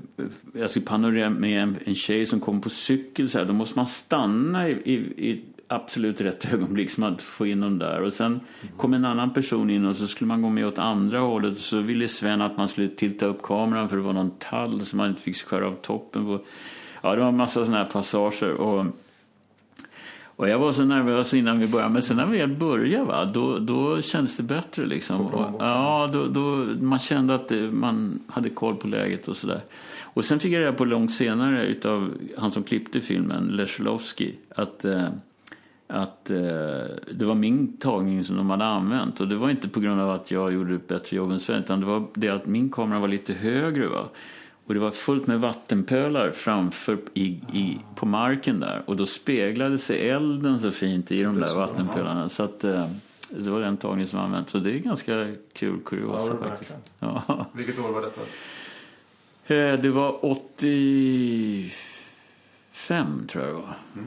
jag skulle panorera med en, en tjej som kom på cykel så här, då måste man stanna i, i, i absolut rätt ögonblick som att få in dem där. Och sen kom en annan person in och så skulle man gå med åt andra hållet. Och så ville Sven att man skulle titta upp kameran för det var någon tall som man inte fick skära av toppen på. Ja, det var en massa sådana här passager. Och, och jag var så nervös innan vi började. Men sen när vi väl började, va, då, då kändes det bättre. Liksom. Och, ja, då, då, man kände att man hade koll på läget och sådär. Och sen fick jag reda på långt senare utav han som klippte filmen, Leszelowski, att eh, att eh, det var min tagning som de hade använt. Och det var inte på grund av att jag gjorde ett bättre jobb än Sven utan det var det att min kamera var lite högre. Va? Och det var fullt med vattenpölar framför i, i, på marken där. Och då speglade sig elden så fint i de där vattenpölarna. Så att, eh, det var den tagningen som använts. Så det är ganska kul kuriosa ja, faktiskt. Ja. Vilket år var detta? Eh, det var 85 tror jag det var. Mm.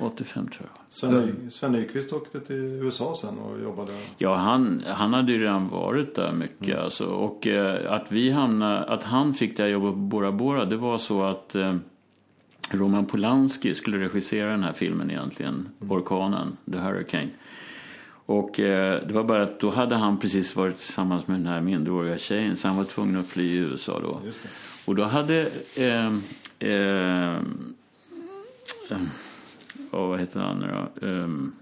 85 tror jag. Sven, Sven Nykvist åkte till USA sen och jobbade? Ja, han, han hade ju redan varit där mycket. Mm. Alltså. Och eh, att, vi hamnade, att han fick det här jobbet på Bora Bora, det var så att eh, Roman Polanski skulle regissera den här filmen egentligen, mm. Orkanen, The Hurricane. Och eh, det var bara att då hade han precis varit tillsammans med den här minderåriga tjejen så han var tvungen att fly i USA då. Och då hade eh, eh, och vad heter han nu då? Um,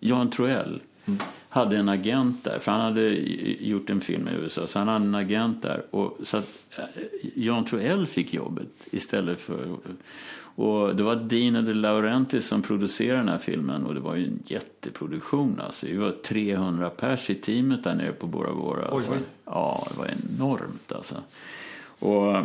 Jan Troell mm. hade en agent där, för han hade gjort en film i USA, så han hade en agent där. Och, så att eh, Jan Troell fick jobbet istället för... Och det var Dino De Laurentiis som producerade den här filmen och det var ju en jätteproduktion alltså. Det var 300 pers i teamet där nere på Bora Bora. Alltså. Ja, det var enormt alltså. Och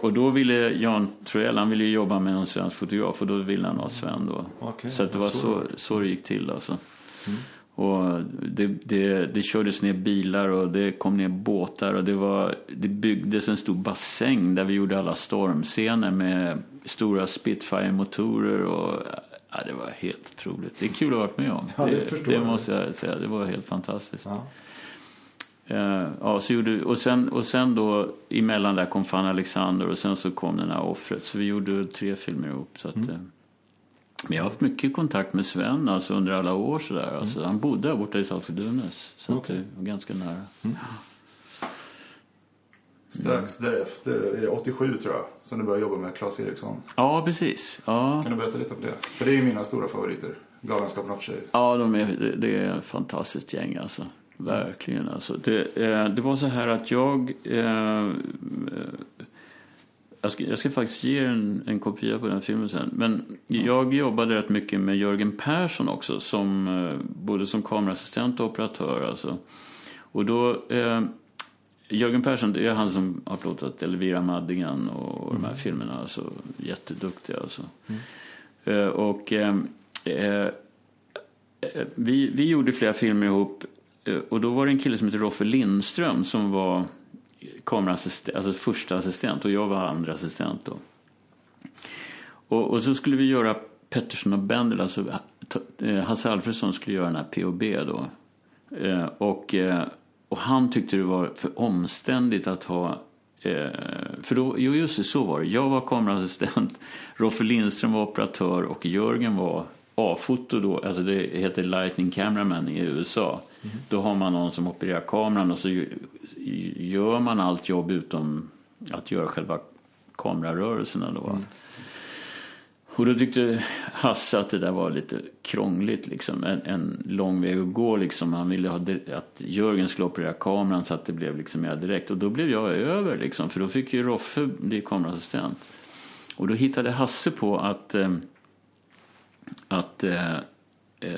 och då ville Jan Troell, han ville jobba med någon svensk fotograf och då ville han ha Sven då. Okay, så det var så, så det gick till alltså. Mm. Och det, det, det kördes ner bilar och det kom ner båtar och det, var, det byggdes en stor bassäng där vi gjorde alla stormscener med stora Spitfire-motorer och det var helt otroligt. Det är kul att ha varit med om. Ja, det det, det måste jag säga. Det var helt fantastiskt. Ja. Eh, ja, så gjorde, och, sen, och sen då emellan där kom Fan Alexander och sen så kom den här offret. Så vi gjorde tre filmer ihop. Så att, Mm. eh, men jag har haft mycket kontakt med Sven alltså, under alla år. Sådär. Alltså, Han bodde där borta i Saltsjö-Duvnäs. Så att Okej. det var ganska nära. Strax därefter, är det 87 tror jag, som du började jobba med Claes Eriksson. Ja, precis. Ja. Kan du berätta lite om det? För det är ju mina stora favoriter. Galenskapen av sig. Ja, de är, det- det är ett fantastiskt gäng alltså. Verkligen alltså. Det, eh, det var så här att jag... Eh, jag, ska, jag ska faktiskt ge en, en kopia på den filmen sen. Men jag jobbade rätt mycket med Jörgen Persson också. Som, eh, både som kamerassistent och operatör. Alltså. Och då... Eh, Jörgen Persson, det är han som har plåtat Elvira Madigan och de här filmerna. Alltså, jätteduktiga alltså. Eh, och... Eh, eh, Eh, vi, vi gjorde flera filmer ihop eh, Eh, och då var det en kille som hette Roffe Lindström som var kameraassistent, alltså första assistent och jag var andra assistent då. Och, och så skulle vi göra Pettersson och Bendel, alltså eh, eh, Hasse Alfredson skulle göra den här POB då. Och, och han tyckte det var för omständigt att ha för då, jo just det, så var det. Jag var kameraassistent, Roffe Lindström var operatör och Jörgen var A-foto då, alltså det heter Lightning Cameraman i USA. Då har man någon som opererar kameran och så gör man allt jobb utom att göra själva kamerarörelserna då. Och då tyckte Hasse att det där var lite krångligt liksom. En, en lång väg att gå liksom. Han ville ha att Jörgen skulle operera kameran så att det blev liksom mer direkt. Och då blev jag över liksom. För då fick ju Roffe bli kamerassistent. Och då hittade Hasse på att, eh, att eh,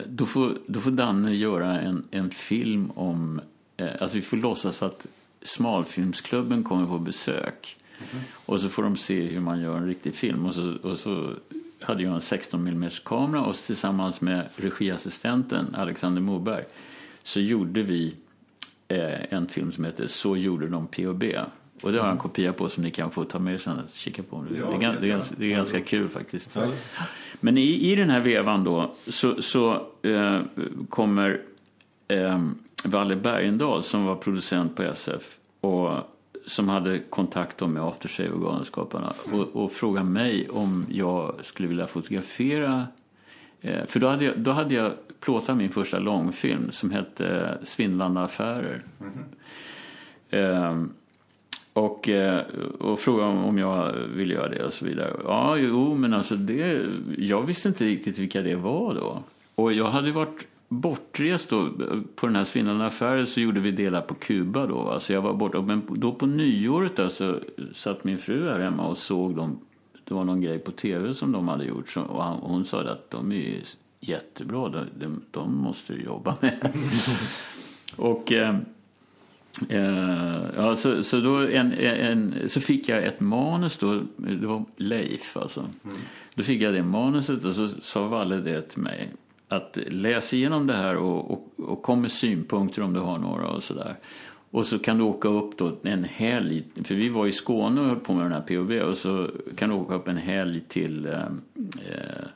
då, får, då får Danne göra en, en film om... Eh, alltså vi får låtsas att Smalfilmsklubben kommer på besök. Och så får de se hur man gör en riktig film. Och så, och så hade jag en 16 mm kamera och tillsammans med regiassistenten Alexander Moberg så gjorde vi eh, en film som heter Så gjorde de POB. Och det har jag en kopia på som ni kan få ta med er sen och kika på. Ja, det, är, det, är, det är ganska kul faktiskt. Ja. Men i, i den här vevan då så, så eh, kommer eh, Valle Bergendahl som var producent på SF och som hade kontakt med Aftershave och Galenskaparna och, och frågade mig om jag skulle vilja fotografera eh, för då hade, jag, då hade jag plåtat min första långfilm som hette Svindlande affärer. Eh, och, eh, och frågade om- jag ville göra det och så vidare. Ja, jo, men alltså det... Jag visste inte riktigt vilka det var då. Och jag hade varit bortrest då. På den här svindlande affären så gjorde vi delar på Kuba då. va. Så jag var borta. Men då på nyåret då så satt min fru här hemma och såg dem. Det var någon grej på tv som de hade gjort. Och hon sa att de är jättebra. De, de, de måste du jobba med. och... Eh, Eh, ja, så, så, då en, en, så fick jag ett manus då, det var Leif alltså. Då fick jag det manuset och så sa Valle det till mig. Att läs igenom det här och, och, och kom med synpunkter om du har några och sådär. Och så kan du åka upp då en helg, för vi var i Skåne och höll på med den här POV och så kan du åka upp en helg till, eh, eh,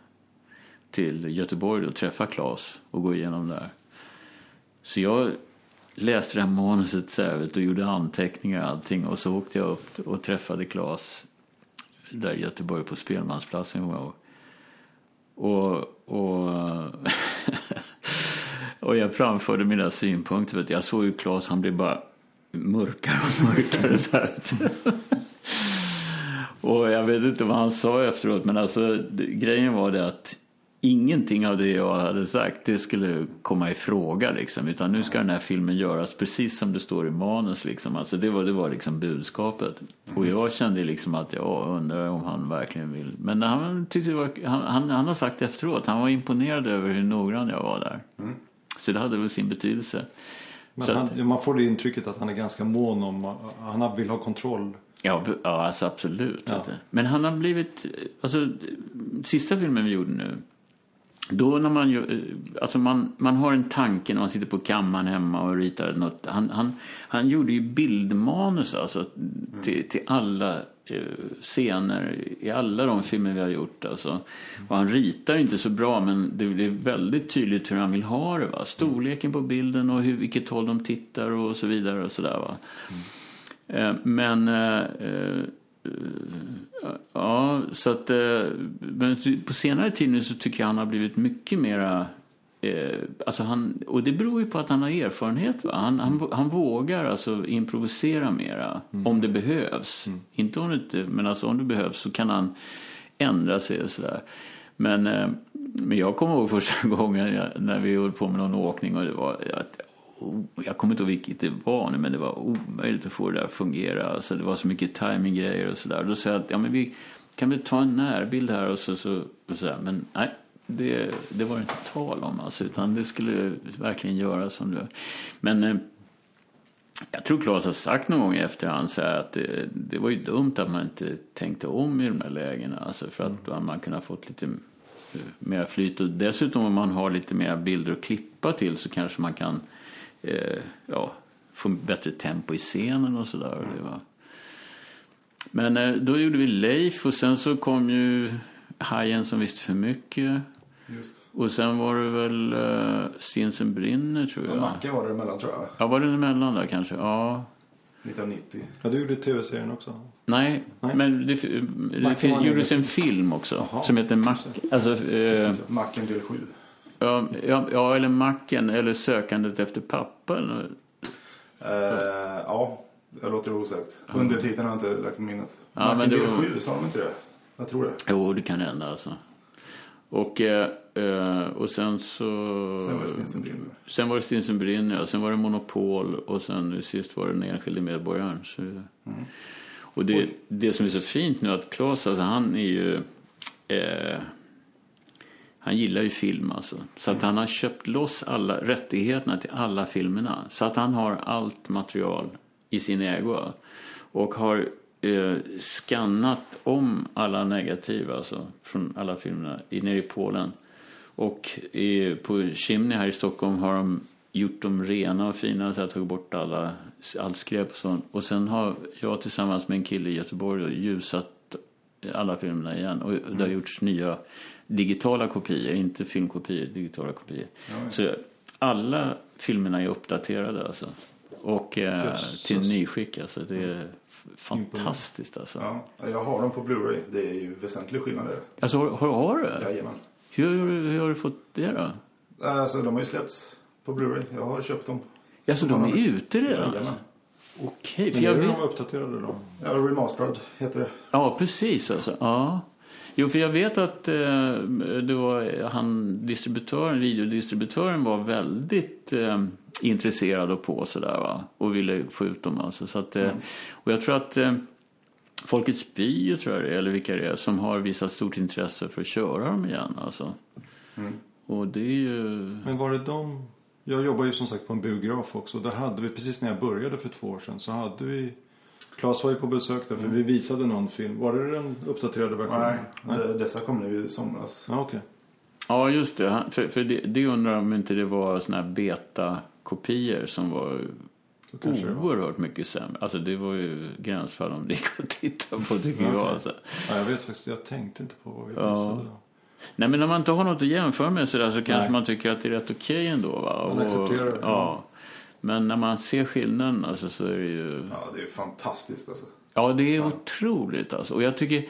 till Göteborg och träffa Claes och gå igenom det här. Så jag läste det här manuset särskilt och gjorde anteckningar och allting. Och så åkte jag upp och träffade Claes där i Göteborg på Spelmansplatsen. Och. Och, och, och jag framförde mina synpunkter. Vet, jag såg ju Claes, han blev bara mörkare och mörkare. Så här, och jag vet inte vad han sa efteråt, men alltså, grejen var det att ingenting av det jag hade sagt det skulle komma i fråga. Liksom, utan nu ska den här filmen göras precis som det står i manus. Liksom. Alltså, det var, det var liksom budskapet. Och jag kände liksom att jag undrar om han verkligen vill. Men han, tyckte var, han, han, han har sagt efteråt han var imponerad över hur noggrann jag var där. Så det hade väl sin betydelse. Men han, att- man får det intrycket att han är ganska mån om, han vill ha kontroll. Ja, alltså absolut. Ja. Men han har blivit... Alltså, sista filmen vi gjorde nu, då när man, eh, alltså man, man har en tanke när man sitter på kammaren hemma och ritar något. Han, han, han gjorde ju bildmanus alltså, till, till alla eh, scener i alla de filmer vi har gjort. Alltså. Och han ritar inte så bra men det är väldigt tydligt hur han vill ha det. Va? Storleken på bilden och hur, vilket håll de tittar och så vidare. och så där, va? Men eh, eh, Ja, så att... eh, Men på senare tid nu så tycker jag han har blivit mycket mera... Eh, alltså han, och det beror ju på att han har erfarenhet. Va? Han, han, han vågar alltså improvisera mera om det behövs. Inte om det inte, men alltså om det behövs så kan han ändra sig och sådär. Men, eh, men jag kommer ihåg första gången jag, när vi höll på med någon åkning och det var att jag kommer inte ihåg vilket det var nu, men det var omöjligt att få det där att fungera. Alltså, det var så mycket timinggrejer och sådär. Då sa jag att ja, men vi kan väl ta en närbild här och så, så, och så där. Men nej, det, det var det inte tal om alltså, utan det skulle verkligen göras som det Men eh, jag tror Claes har sagt någon gång i efterhand så här att det, det var ju dumt att man inte tänkte om i de där lägena. Alltså för att man kunde ha fått lite eh, mer flyt. Och dessutom om man har lite mer bilder att klippa till så kanske man kan eh, ja, få bättre tempo i scenen och sådär. Det var... Men eh, då gjorde vi Leif och sen så kom ju Hajen som visste för mycket. Just. Och sen var det väl uh, Stinsen brinner tror Ja, jag. Macke var det emellan tror jag. Ja, var det emellan där kanske? Ja. 1990. Ja, du gjorde tv-serien också. Nej, Nej. men det, det en gjordes en film också Jaha. som heter Mac... Alltså, eh, Macken del 7. Ja, ja, ja, eller Macken eller Sökandet efter pappa. Eller, Eh, ja, jag låter det osagt. Undertiteln har jag inte lagt på minnet. Ja, Macken men det var- 7, sa de inte det? Jag tror det. jo, det kan hända alltså. Och, eh, eh, och sen så... Sen var det Stinsen brinner. Sen var det Stinsen brinner, ja. sen var det Monopol och sen nu sist var det den enskilde medborgaren. Så, Och det, det som är så fint nu att Claes, alltså han är ju... Eh, han gillar ju film alltså. Så att han har köpt loss alla rättigheterna till alla filmerna. Så att han har allt material i sin ägo. Och har eh, skannat om alla negativa alltså, från alla filmerna i, nere i Polen. Och i, på Chimney här i Stockholm har de gjort dem rena och fina så jag tagit bort alla, allt skräp och sånt. Och sen har jag tillsammans med en kille i Göteborg då, ljusat alla filmerna igen. Och det har gjorts nya digitala kopior, inte filmkopior, digitala kopior. Så alla filmerna är uppdaterade alltså. Och eh, Jösses. till nyskick alltså. Det är fantastiskt alltså. Ja, jag har dem på Blu-ray. Det är ju väsentlig skillnad där. Alltså har, har, har du det? Jajamän. Hur, hur har du fått det då? Alltså, de har ju släppts på Blu-ray. Jag har köpt dem. Alltså de är ute redan? Jajamän. Alltså. Okej, för Men jag är vet... de uppdaterade då. Ja, Remastered heter det. Ja, precis alltså. Ja. Jo, för jag vet att eh, det var han, distributören, videodistributören var väldigt eh, intresserad och på sådär va. Och ville få ut dem alltså. Så att, eh, Och jag tror att eh, Folkets Bio tror jag det är, eller vilka det är, som har visat stort intresse för att köra dem igen alltså. Och det är ju... Men var det de... Jag jobbar ju som sagt på en biograf också. Där hade vi, precis när jag började för två år sedan, så hade vi... Claes var ju på besök där för vi visade någon film. Var det den uppdaterade versionen? Nej, de- dessa kom nu i somras. Ja, okej. Ja, just det. För, för det, det undrar om inte det var såna här beta-kopior som var det var. oerhört mycket sämre. Alltså det var ju gränsfall om det gick att titta på tycker jag. Alltså. Ja, jag vet faktiskt, jag tänkte inte på vad vi Ja. visade. Nej men när man inte har något att jämföra med så, där, så kanske Nej. man tycker att det är rätt okej ändå. Va? Man accepterar det, ja. Ja. Men när man ser skillnaden alltså, så är det ju... Ja, det är fantastiskt alltså. Ja, det är otroligt alltså. Och jag tycker...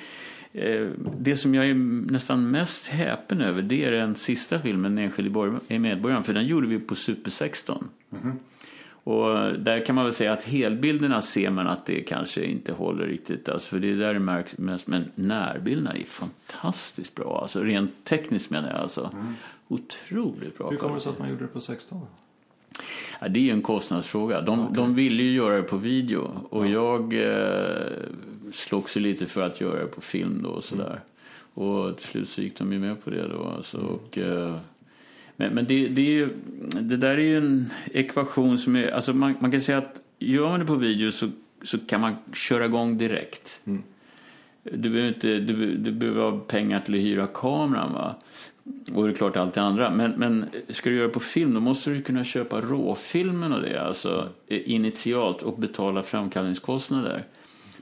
Eh, det som jag är nästan mest häpen över det är den sista filmen, Den enskilde medborgaren. För den gjorde vi på Super 16. Och där kan man väl säga att helbilderna ser man att det kanske inte håller riktigt. Alltså, för det är där det märks mest. Men närbilderna är fantastiskt bra. Alltså, rent tekniskt menar jag. Alltså. Otroligt bra. Hur kommer det sig att man gjorde det på 16? Ja, det är ju en kostnadsfråga. De, de ville ju göra det på video och jag eh, slogs ju lite för att göra det på film då och sådär. Och till slut så gick de ju med på det då. Alltså, och, eh, men men det, det, är ju, det där är ju en ekvation som är... Alltså man, man kan säga att gör man det på video så, så kan man köra igång direkt. du behöver inte du, du behöver ha pengar till att hyra kameran. Va? Och det är klart allt det andra. Men, men ska du göra det på film då måste du kunna köpa råfilmen och det. Alltså initialt och betala framkallningskostnader.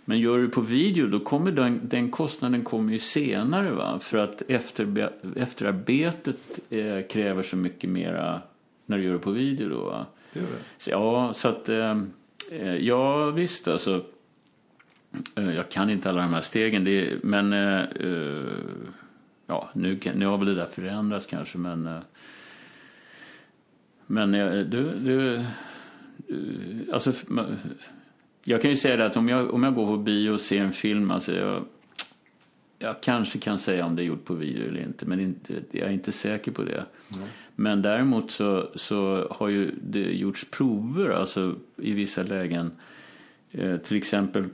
Men gör du på video då kommer den, den kostnaden kommer ju senare. Va? För att efter, efterarbetet eh, kräver så mycket mera när du gör det på video. Då, va? Det det. Så, ja, så att... Eh, eh ja, visst alltså. Eh, jag kan inte alla de här stegen. Det, men... Eh, eh ja, nu, nu har väl det där förändrats kanske, men... Eh, men du, du... Alltså, jag kan ju säga det att om jag, om jag går på bio och ser en film, alltså jag, jag kanske kan säga om det är gjort på video eller inte, men inte, jag är inte säker på det. Mm. Men däremot så, så har ju det gjorts prover alltså i vissa lägen. Eh, till exempel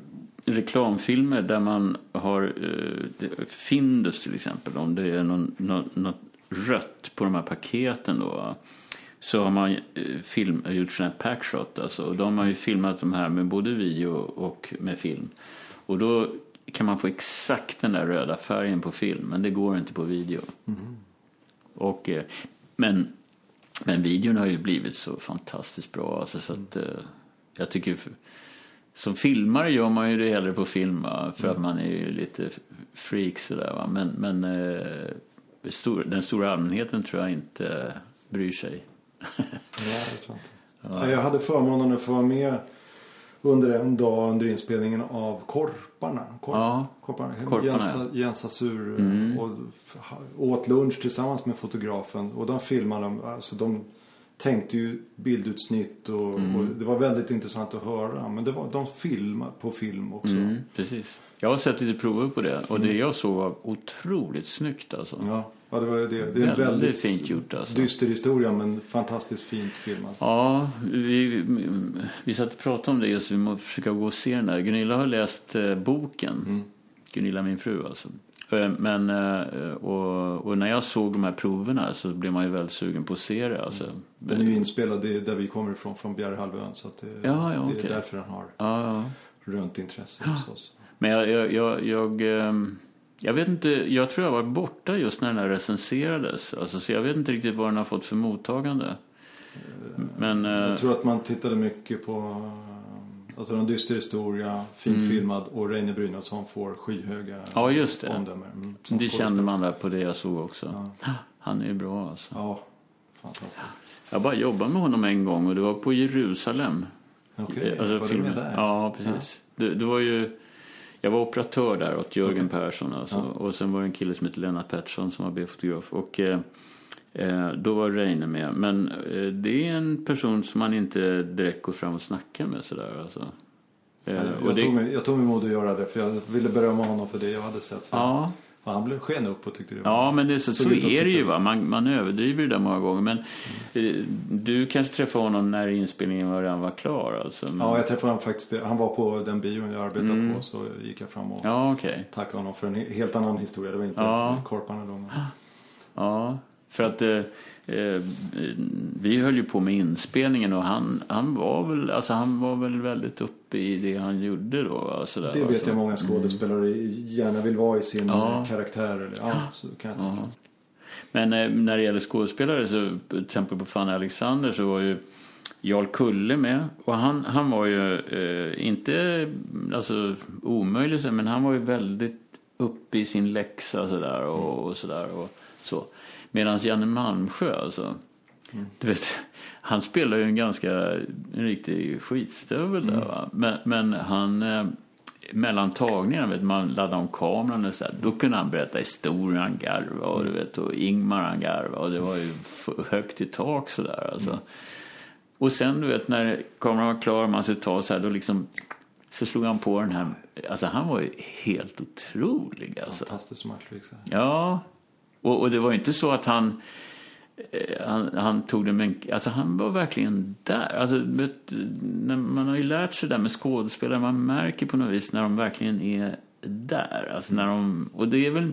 reklamfilmer där man har eh, Findus till exempel, om det är någon, något, något rött på de här paketen då så har man eh, film, gjort sådana här packshot. Alltså, och de har ju filmat de här med både video och med film. Och då kan man få exakt den där röda färgen på film, men det går inte på video. Mm. Och, eh, men, men videon har ju blivit så fantastiskt bra. Alltså, så att, jag tycker som filmare gör man ju det hellre på film va? för mm. att man är ju lite freak sådär. Va? Men, men eh, den stora allmänheten tror jag inte bryr sig. ja, jag, tror inte. Ja. jag hade förmånen att få vara med under en dag under inspelningen av Korparna. Korp, ja, Korparna. Korparna Jens, Azur mm. och åt lunch tillsammans med fotografen. Och de filmade, alltså de tänkte ju bildutsnitt och, mm. och, det var väldigt intressant att höra. Men det var, de filmade på film också. Mm, precis. Jag har sett lite prover på det och det mm. jag såg var otroligt snyggt alltså. Ja, ja det var det. Det är väldigt, väldigt fint gjort alltså. Dyster historia men fantastiskt fint filmat. Ja, vi, vi satt och pratade om det just. Vi måste försöka gå och se den där. Gunilla har läst eh, boken. Mm. Gunilla min fru alltså. Eh, men, eh, och, och, när jag såg de här proverna så blev man ju väldigt sugen på att se det. Alltså. Den är ju inspelad där vi kommer ifrån, från Bjärehalvön. Så att det, ja, ja, det är därför den har ja, ja. rönt intresse hos oss. Men jag, jag, jag, jag, ehm, jag, vet inte, jag tror jag var borta just när den här recenserades. Alltså, så jag vet inte riktigt vad den har fått för mottagande. Men, jag eh, tror att man tittade mycket på Alltså en dyster historia, fint mm. filmad och Reine Brynolfsson får skyhöga ja, just det. omdömen. Mm, det kände man där på det jag såg också. Ja. Han är ju bra alltså. Ja, fantastiskt. Jag bara jobbade med honom en gång och det var på Jerusalem. Okej, okay. alltså, var filmen. du med där? Ja, precis. Ja. Det, det, var ju, jag var operatör där åt Jörgen okay. Persson alltså. ja. och sen var det en kille som hette Lennart Pettersson som var B-fotograf. Och, eh, eh, då var Reine med. Men eh, det är en person som man inte direkt går fram och snackar med sådär alltså. Eh, jag, det... tog mig, jag tog mig mod att göra det för jag ville berömma honom för det jag hade sett. Så. Ja. Och han blev sken upp och tyckte det var Ja, men det, så, så, så är det ju. Va? Man, man överdriver det där många gånger. Men mm. du kanske träffade honom när inspelningen var redan var klar? Alltså. Men... Ja, jag träffade honom faktiskt. Han var på den bion jag arbetade mm. på. Så gick jag fram och ja, okay. tackade honom för en helt annan historia. Det var inte ja. Korparna då. Men... Ja, för att eh, eh, vi höll ju på med inspelningen och han, han, var väl, alltså han var väl väldigt uppe i det han gjorde då. Alltså där, det vet alltså. jag många skådespelare mm. gärna vill vara i sin ja. karaktär. Eller, ja, så kan jag ja. Men eh, när det gäller skådespelare så till exempel på Fanny Alexander så var ju Jarl Kulle med. Och han, han var ju eh, inte alltså, omöjlig men han var ju väldigt uppe i sin läxa sådär och, och sådär. Och, så. Medan Janne Malmsjö alltså. Mm. Du vet, han spelar ju en ganska en riktig skitstövel mm. där va. Men, men han eh, mellan tagningarna, vet, man laddade om kameran och så här, då kunde han berätta historier, han garva och, du vet, och Ingmar han garva och det var ju högt i tak sådär alltså. Mm. Och sen du vet när kameran var klar och man skulle ta så här, då liksom så slog han på den här, alltså han var ju helt otrolig alltså. Fantastisk matchfixare. Ja, och, och, det var inte så att han, eh, han, han tog det med Alltså han var verkligen där. Alltså, vet, man har ju lärt sig det där med skådespelare. Man märker på något vis när de verkligen är där. Alltså när de, och det är väl...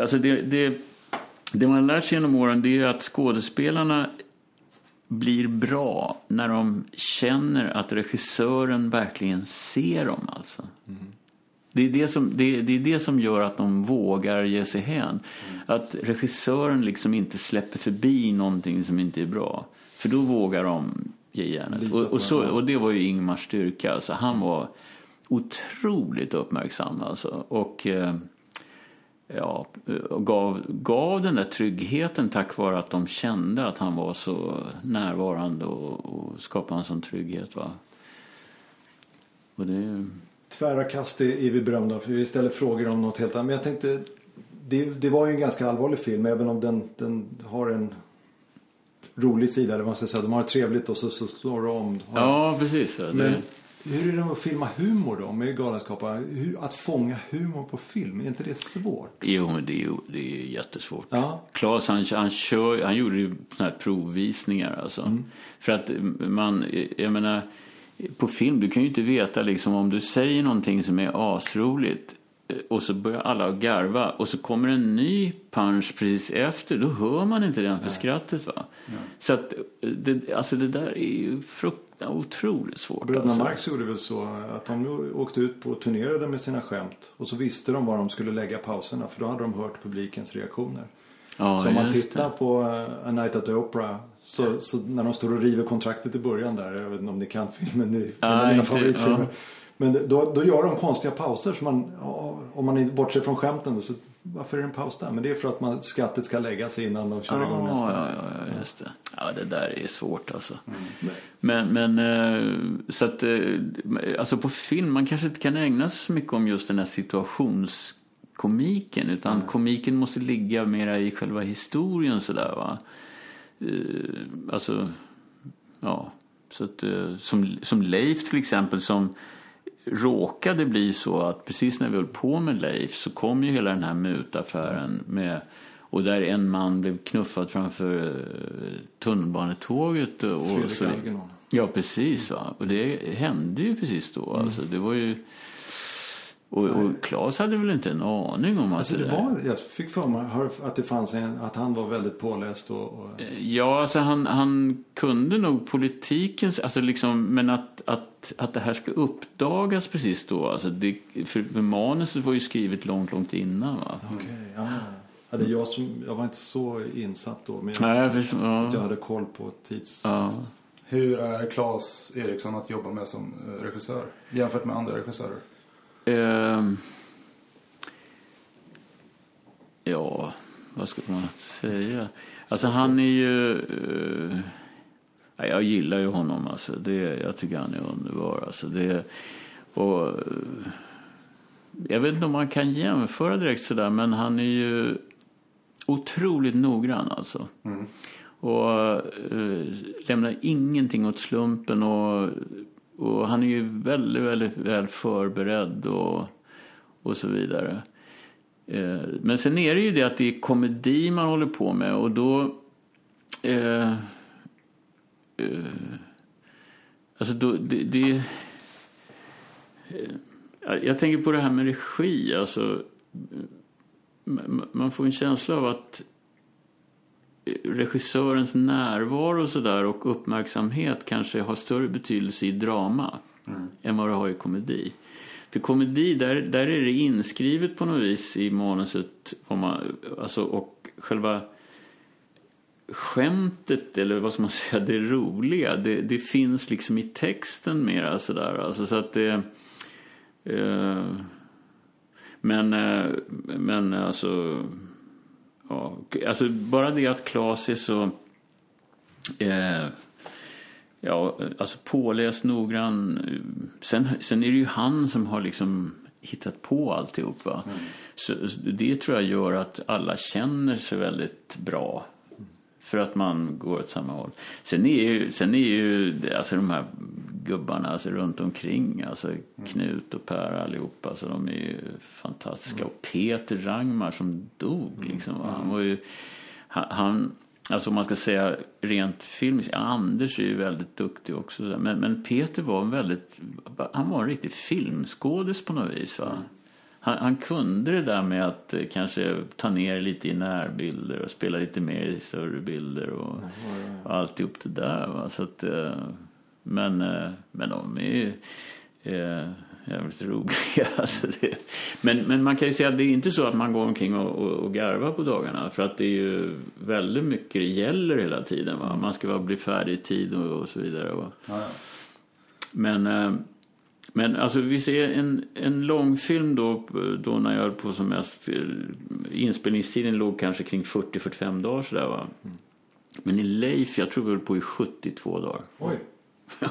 Alltså det, det, det man har lärt sig genom åren det är att skådespelarna blir bra när de känner att regissören verkligen ser dem. Alltså. Mm. Det är det, som, det, det är det som gör att de vågar ge sig hän. Att regissören liksom inte släpper förbi någonting som inte är bra. För då vågar de ge järnet. Och, och, så, och det var ju Ingmars styrka. Alltså, han var otroligt uppmärksam. Alltså. Och eh, ja, och gav, gav den där tryggheten tack vare att de kände att han var så närvarande och, och skapade en sån trygghet. Va? Och det, Tvära kast är vi berömda för vi ställer frågor om något helt annat. Men jag tänkte, det, det var ju en ganska allvarlig film även om den, den har en rolig sida. Eller vad man ska säga. De har det trevligt och så, så slår de om. ja, precis. Ja, Men hur är det att filma humor då med Galenskaparna? Att fånga humor på film, är inte det svårt? Jo, men det är ju det är jättesvårt. Ja. Claes han, han, kör, han gjorde ju såna här provvisningar. Alltså. För att man, jag menar, på film, du kan ju inte veta liksom om du säger någonting som är asroligt eh, och så börjar alla garva och så kommer en ny punch precis efter. Då hör man inte den för skrattet. Va? Så att eh, det, alltså det där är ju fruktansvärt otroligt svårt. Bröderna alltså. Marx gjorde väl så att de åkte ut på och turnerade med sina skämt. Och så visste de var de skulle lägga pauserna för då hade de hört publikens reaktioner. Ja, så om man tittar det. på eh, A Night at the Opera så, så när de står och river kontraktet i början där. Jag vet inte om ni kan filmen. Det är en Ja, av mina favoritfilmer. ja. Men då, då gör de konstiga pauser. Så man, om man bortser från skämten så varför är det en paus där? Men det är för att man, skattet ska lägga sig innan de kör igång Ja, nästa. ja, ja, ja, just det. Ja, det där är svårt alltså. Men, men eh, så att, eh, alltså på film, man kanske inte kan ägna sig så mycket om just den här situationskomiken. Utan komiken måste ligga mera i själva historien sådär va. Eh, Alltså, ja. Så att, eh, som, som Leif till exempel som råkade bli så att precis när vi höll på med Leif så kom ju hela den här mutaffären med och där en man blev knuffad framför eh, tunnelbanetåget. Och, Fredrik så, ja, precis. Va? Och det hände ju precis då. Mm. Alltså, det var ju... Och, och Claes hade väl inte en aning om att Alltså det där- var, jag fick för mig att det fanns en, att han var väldigt påläst och, och Ja, alltså han, han kunde nog politikens, alltså liksom, men att, att, att det här ska uppdagas precis då, alltså det, för, manuset var ju skrivet långt, långt innan va? Okej, ja. ja. Det är jag, som, jag var inte så insatt då. Men jag, Nej, jag förstår, att jag ja. hade koll på tids... Ja. Hur är Claes Eriksson att jobba med som eh, regissör jämfört med andra regissörer? Ehm. ja, vad ska man säga? Alltså han är ju... eh, ja, jag gillar ju honom alltså. Det, jag tycker han är underbar. Alltså det, och, eh, jag vet inte om man kan jämföra direkt sådär men han är ju otroligt noggrann alltså. Och eh, lämnar ingenting åt slumpen och, och han är ju väldigt, väldigt väl förberedd och, och så vidare. Eh, men sen är det ju det att det är komedi man håller på med och då... Eh, eh, alltså då, det... det eh, jag tänker på det här med regi. Alltså, man får en känsla av att regissörens närvaro och, så där, och uppmärksamhet kanske har större betydelse i drama än vad det har i komedi. För komedi, där, där är det inskrivet på något vis i manuset om man, alltså, och själva skämtet, eller vad ska man säga, det roliga, det, det finns liksom i texten mera sådär. Alltså, så att det... Eh, men, eh, men alltså... Ja, alltså bara det att Claes är så... Eh, ja, alltså påläst, noggrann. Sen, sen är det ju han som har liksom hittat på alltihop. Va? Så, så det tror jag gör att alla känner sig väldigt bra. För att man går åt samma håll. Sen är ju, sen är ju alltså de här gubbarna alltså runt omkring, alltså Knut och Per allihopa, alltså de är ju fantastiska. Och Peter Rangmar som dog liksom. va? Han var ju, han, Alltså om man ska säga rent filmiskt, Anders är ju väldigt duktig också. Men, men Peter var en väldigt, han var en riktig filmskådis på något vis. Va? Han, han kunde det där med att eh, kanske ta ner lite i närbilder och spela lite mer i större bilder och, och alltihop det där. Va? Så att, eh, men, eh, men de är ju... Eh, jävligt roliga. Alltså det, men, men man kan ju säga att det är inte så att man går omkring och, och, och garvar på dagarna. För att det är ju väldigt mycket det gäller hela tiden. Va? Man ska bara bli färdig i tid och, och så vidare. Va? Ja. Men, men alltså vi ser en, en långfilm då, då när jag höll på som mest. Inspelningstiden låg kanske kring 40-45 dagar sådär va. Men i Leif, jag tror vi höll på i 72 dagar. Oj.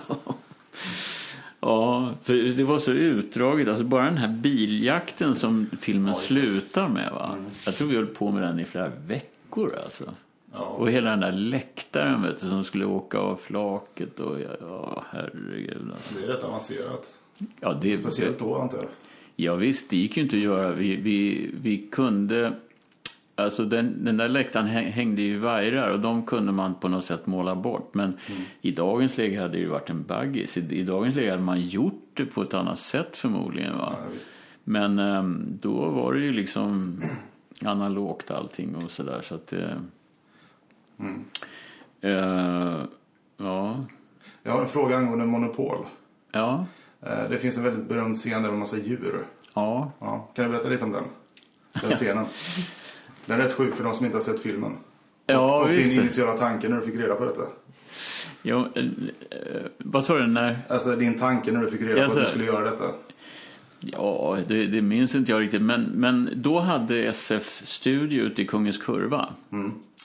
Ja, för det var så utdraget. Alltså bara den här biljakten som filmen slutar med. Va? Jag tror vi höll på med den i flera veckor. Alltså. Ja. Och hela den där läktaren vet du, som skulle åka av flaket. Och, ja, ja, herregud. Alltså. Det är rätt avancerat. Ja, det, Speciellt då antar jag. Ja, visst, det gick ju inte att göra. Vi, vi, vi kunde... Alltså den, den där läktaren häng- hängde ju vajrar och de kunde man på något sätt måla bort. Men i dagens läge hade det ju varit en baggis. I, I dagens läge hade man gjort det på ett annat sätt förmodligen. Va? Ja. Men ehm, då var det ju liksom analogt allting och sådär. Så att det... Eh, ja. Jag har en fråga angående Monopol. Ja. Eh, Det finns en väldigt berömd scen där med massa djur. Ja. Ja, kan du berätta lite om den? Den scenen. Den är rätt sjuk för de som inte har sett filmen. Ja, och visst. din initiala tanke när du fick reda på detta. Jo, eh, eh, vad sa du? När... Alltså din tanke när du fick reda på Alltså- att du skulle göra detta. Ja, det, det minns inte jag riktigt. Men, men då hade SF Studio ute i Kungens Kurva.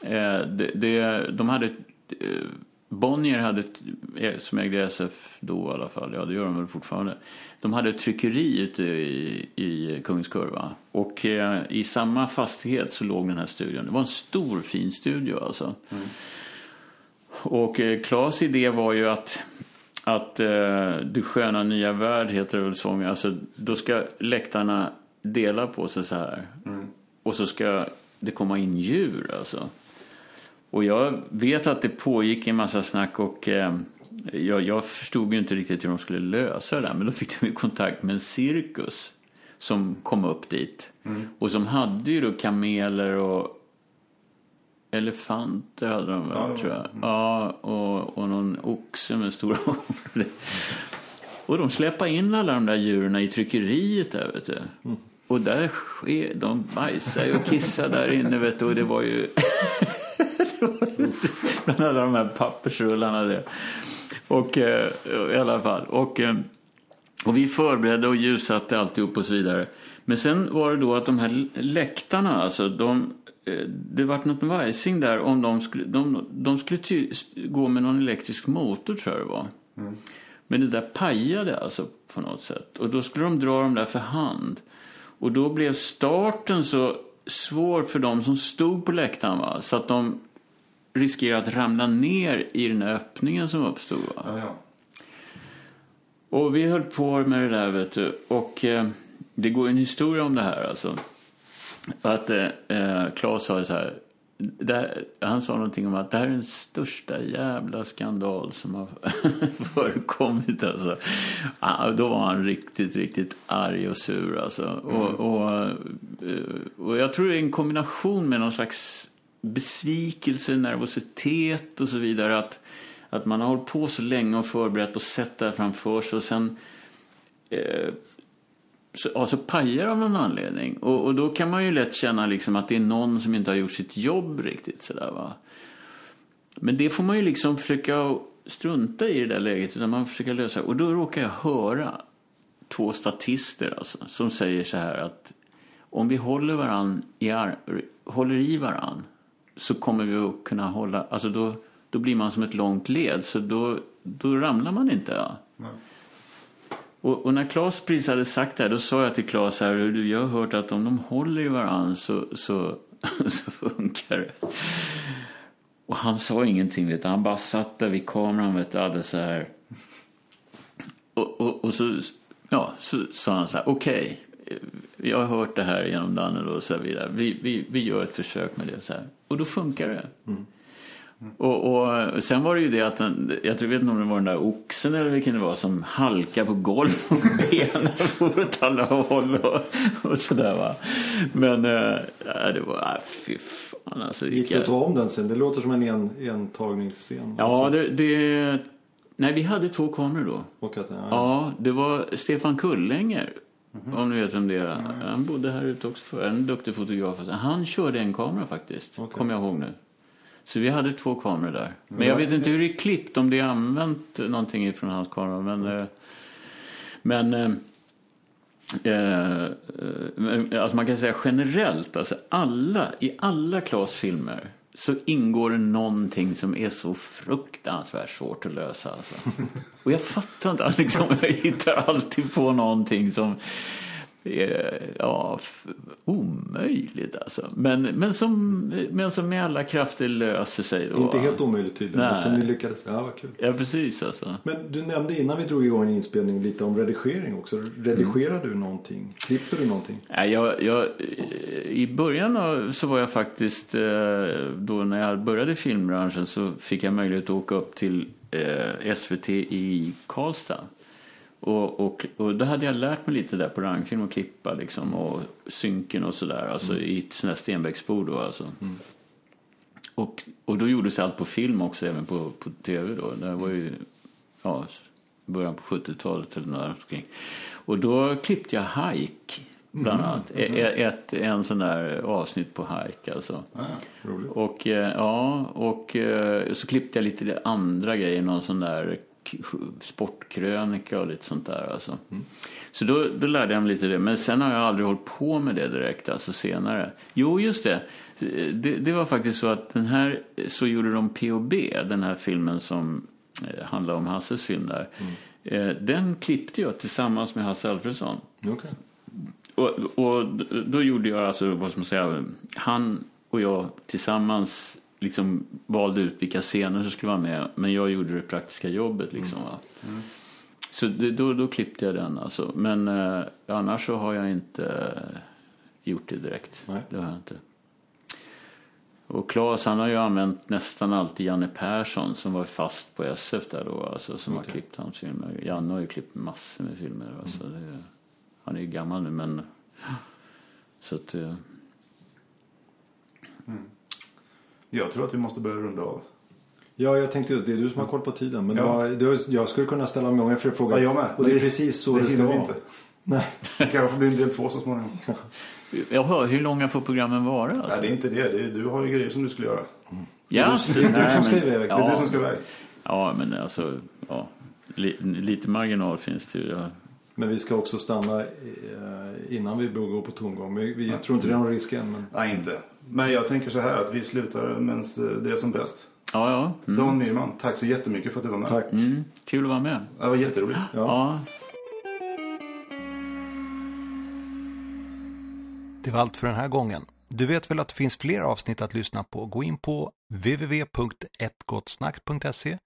Eh, det, det, de hade... Bonnier hade, eh, som ägde SF då i alla fall, ja det gör de väl fortfarande. De hade ett tryckeri ute i, i Kungens Kurva. Och eh, i samma fastighet så låg den här studion. Det var en stor fin studio alltså. Och eh, Klas idé var ju att, att eh, Du sköna nya värld heter det väl sången. Alltså, då ska läktarna dela på sig så här. Och så ska det komma in djur alltså. Och jag vet att det pågick en massa snack och eh, jag, jag förstod ju inte riktigt hur de skulle lösa det där. Men då fick de ju kontakt med en cirkus som kom upp dit. Och som hade ju då kameler och elefanter hade de väl, Ja, tror jag. Ja, och, och någon oxe med stora. Och de släppte in alla de där djuren i tryckeriet där, vet du. Och där sker, de bajsade och kissade där inne, vet du. Och det var ju... det bland alla de här pappersrullarna där. Och eh, i alla fall. Och, eh, och vi förberedde och ljussatte alltihop och så vidare. Men sen var det då att de här läktarna, alltså de, eh, det vart något vajsing där om de skulle, de, de skulle ty, gå med någon elektrisk motor tror jag det var. Men det där pajade alltså på något sätt. Och då skulle de dra dem där för hand. Och då blev starten så svår för dem som stod på läktaren va? så att de riskerade att ramla ner i den här öppningen som uppstod. Va? Ja, ja. Och vi höll på med det där, vet du. Och eh, det går en historia om det här, alltså. Att eh, eh, Claes sa så här. Här, han sa någonting om att det här är den största jävla skandal som har förekommit. Alltså. Då var han riktigt, riktigt arg och sur. Alltså. Och, och, eh, och jag tror det är en kombination med någon slags besvikelse, nervositet och så vidare. Att, att man har hållit på så länge och förberett och sett det här framför sig och sen eh, så, ja, så pajar av någon anledning. Och, och då kan man ju lätt känna liksom att det är någon som inte har gjort sitt jobb riktigt. Sådär, va? Men det får man ju liksom försöka strunta i det där läget. Utan man försöker lösa Och då råkar jag höra två statister alltså, som säger så här att om vi håller, varann i, håller i varann så kommer vi att kunna hålla... Alltså då, då blir man som ett långt led, så då, då ramlar man inte. Ja. Och, och när Claes precis hade sagt det här, då sa jag till Claes här, du, jag har hört att om de håller i varann så, så, så funkar det. Och han sa ingenting, vet du. han bara satt där vid kameran vet du, hade så här. Och, och, och så, ja, så sa han så här, okej, jag har hört det här genom Danne och så vidare. Vi, vi, vi gör ett försök med det så här. Och då funkar det. Och, och sen var det ju det att den, jag tror- vet inte om det var den där oxen eller vilken det var som halkade på golvet och benen for åt alla håll och, och sådär va. Men äh, det var, äh, fy fan alltså. Gick det att ta om den sen? Det låter som en en, entagningsscen. Ja, Alltså, det, det... Nej, vi hade två kameror då. Och att, ja, Ja, det var Stefan Kullänger. Om ni vet vem det är. Han bodde här ute också för En duktig fotograf. Han körde en kamera faktiskt. Okej. Kommer jag ihåg nu. Så vi hade två kameror där. Men jag vet inte hur det är klippt. Om det är använt någonting från hans kamera. Men, eh, men eh, eh, men, alltså man kan säga generellt. Alltså alla, I alla Klas filmer så ingår det någonting som är så fruktansvärt svårt att lösa. Alltså. Och jag fattar inte, liksom, jag hittar alltid på någonting som är ja, omöjligt alltså. Men, men, som, men som med alla krafter löser sig då. Inte helt omöjligt tydligen. Nej. Eftersom ni lyckades. Ja, vad kul. Ja, precis alltså. Men du nämnde innan vi drog igång en inspelning lite om redigering också. Redigerar du någonting? Klipper du någonting? Nej, jag, jag, I början av- så var jag faktiskt, eh, då när jag började i filmbranschen så fick jag möjlighet att åka upp till eh, SVT i Karlstad. Och, och, och då hade jag lärt mig lite där på rangfilm och klippa liksom och synken och sådär. Alltså i ett sånt här Stenbecksbord då alltså. Och, och då gjordes allt på film också, även på, på tv då. Det var ju ja, början på 70-talet eller där omkring. Och då klippte jag Hike, bland annat. E- Ett, en sån där avsnitt på Hike alltså. Roligt. Och, eh, ja, och eh, så klippte jag lite andra grejer, någon sån där sportkrönika och lite sånt där. Alltså. Så då, då lärde jag mig lite det. Men sen har jag aldrig hållit på med det direkt, alltså senare. Jo, just det. Det, det var faktiskt så att den här, så gjorde de P.O.B. den här filmen som eh, handlar om Hasses film där. Eh, den klippte jag tillsammans med Hasse Alfredson. Okej. Och, och då gjorde jag alltså, vad ska man säga, han och jag tillsammans liksom valde ut vilka scener som skulle vara med. Men jag gjorde det praktiska jobbet liksom. Va? Så det, då, då klippte jag den alltså. Men eh, annars så har jag inte eh, gjort det direkt. Nej. Det har jag inte. Och Claes han har ju använt nästan alltid Janne Persson som var fast på SF där då. Alltså, som har klippt hans filmer. Janne har ju klippt massor med filmer. Alltså, det, han är ju gammal nu men... Så att... eh, Jag tror att vi måste börja runda av. Ja, jag tänkte ju det är du som har koll på tiden. Men Ja. ja. jag, jag skulle kunna ställa många fler frågor. Ja, jag med. Och det är precis så det det, ska vi vara. inte. Nej. Det kanske får bli en del två så småningom. Jaha, hur långa får programmen vara? Alltså? Nej, det är inte det. det är, du har ju grejer som du skulle göra. Ja, det är du nej, som ska men- iväg. Det är Ja, du som ska iväg. ja, men alltså... Ja, li, lite marginal finns det ju. Ja. Men vi ska också stanna eh, innan vi börjar gå på tomgång. Vi, jag tror inte det är någon risk än. Men... Nej, inte. Men jag tänker så här att vi slutar medan det är som bäst. Ja, ja. Mm. Dan Myrman, tack så jättemycket för att du var med. Tack. Mm, kul att vara med. Det var jätteroligt. Ja. Ja. Det var allt för den här gången. Du vet väl att det finns fler avsnitt att lyssna på? Gå in på www.ettgottsnack.se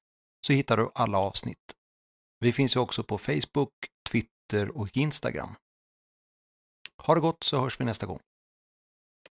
så hittar du alla avsnitt. Vi finns ju också på Facebook, Twitter och Instagram. Ha det gott så hörs vi nästa gång.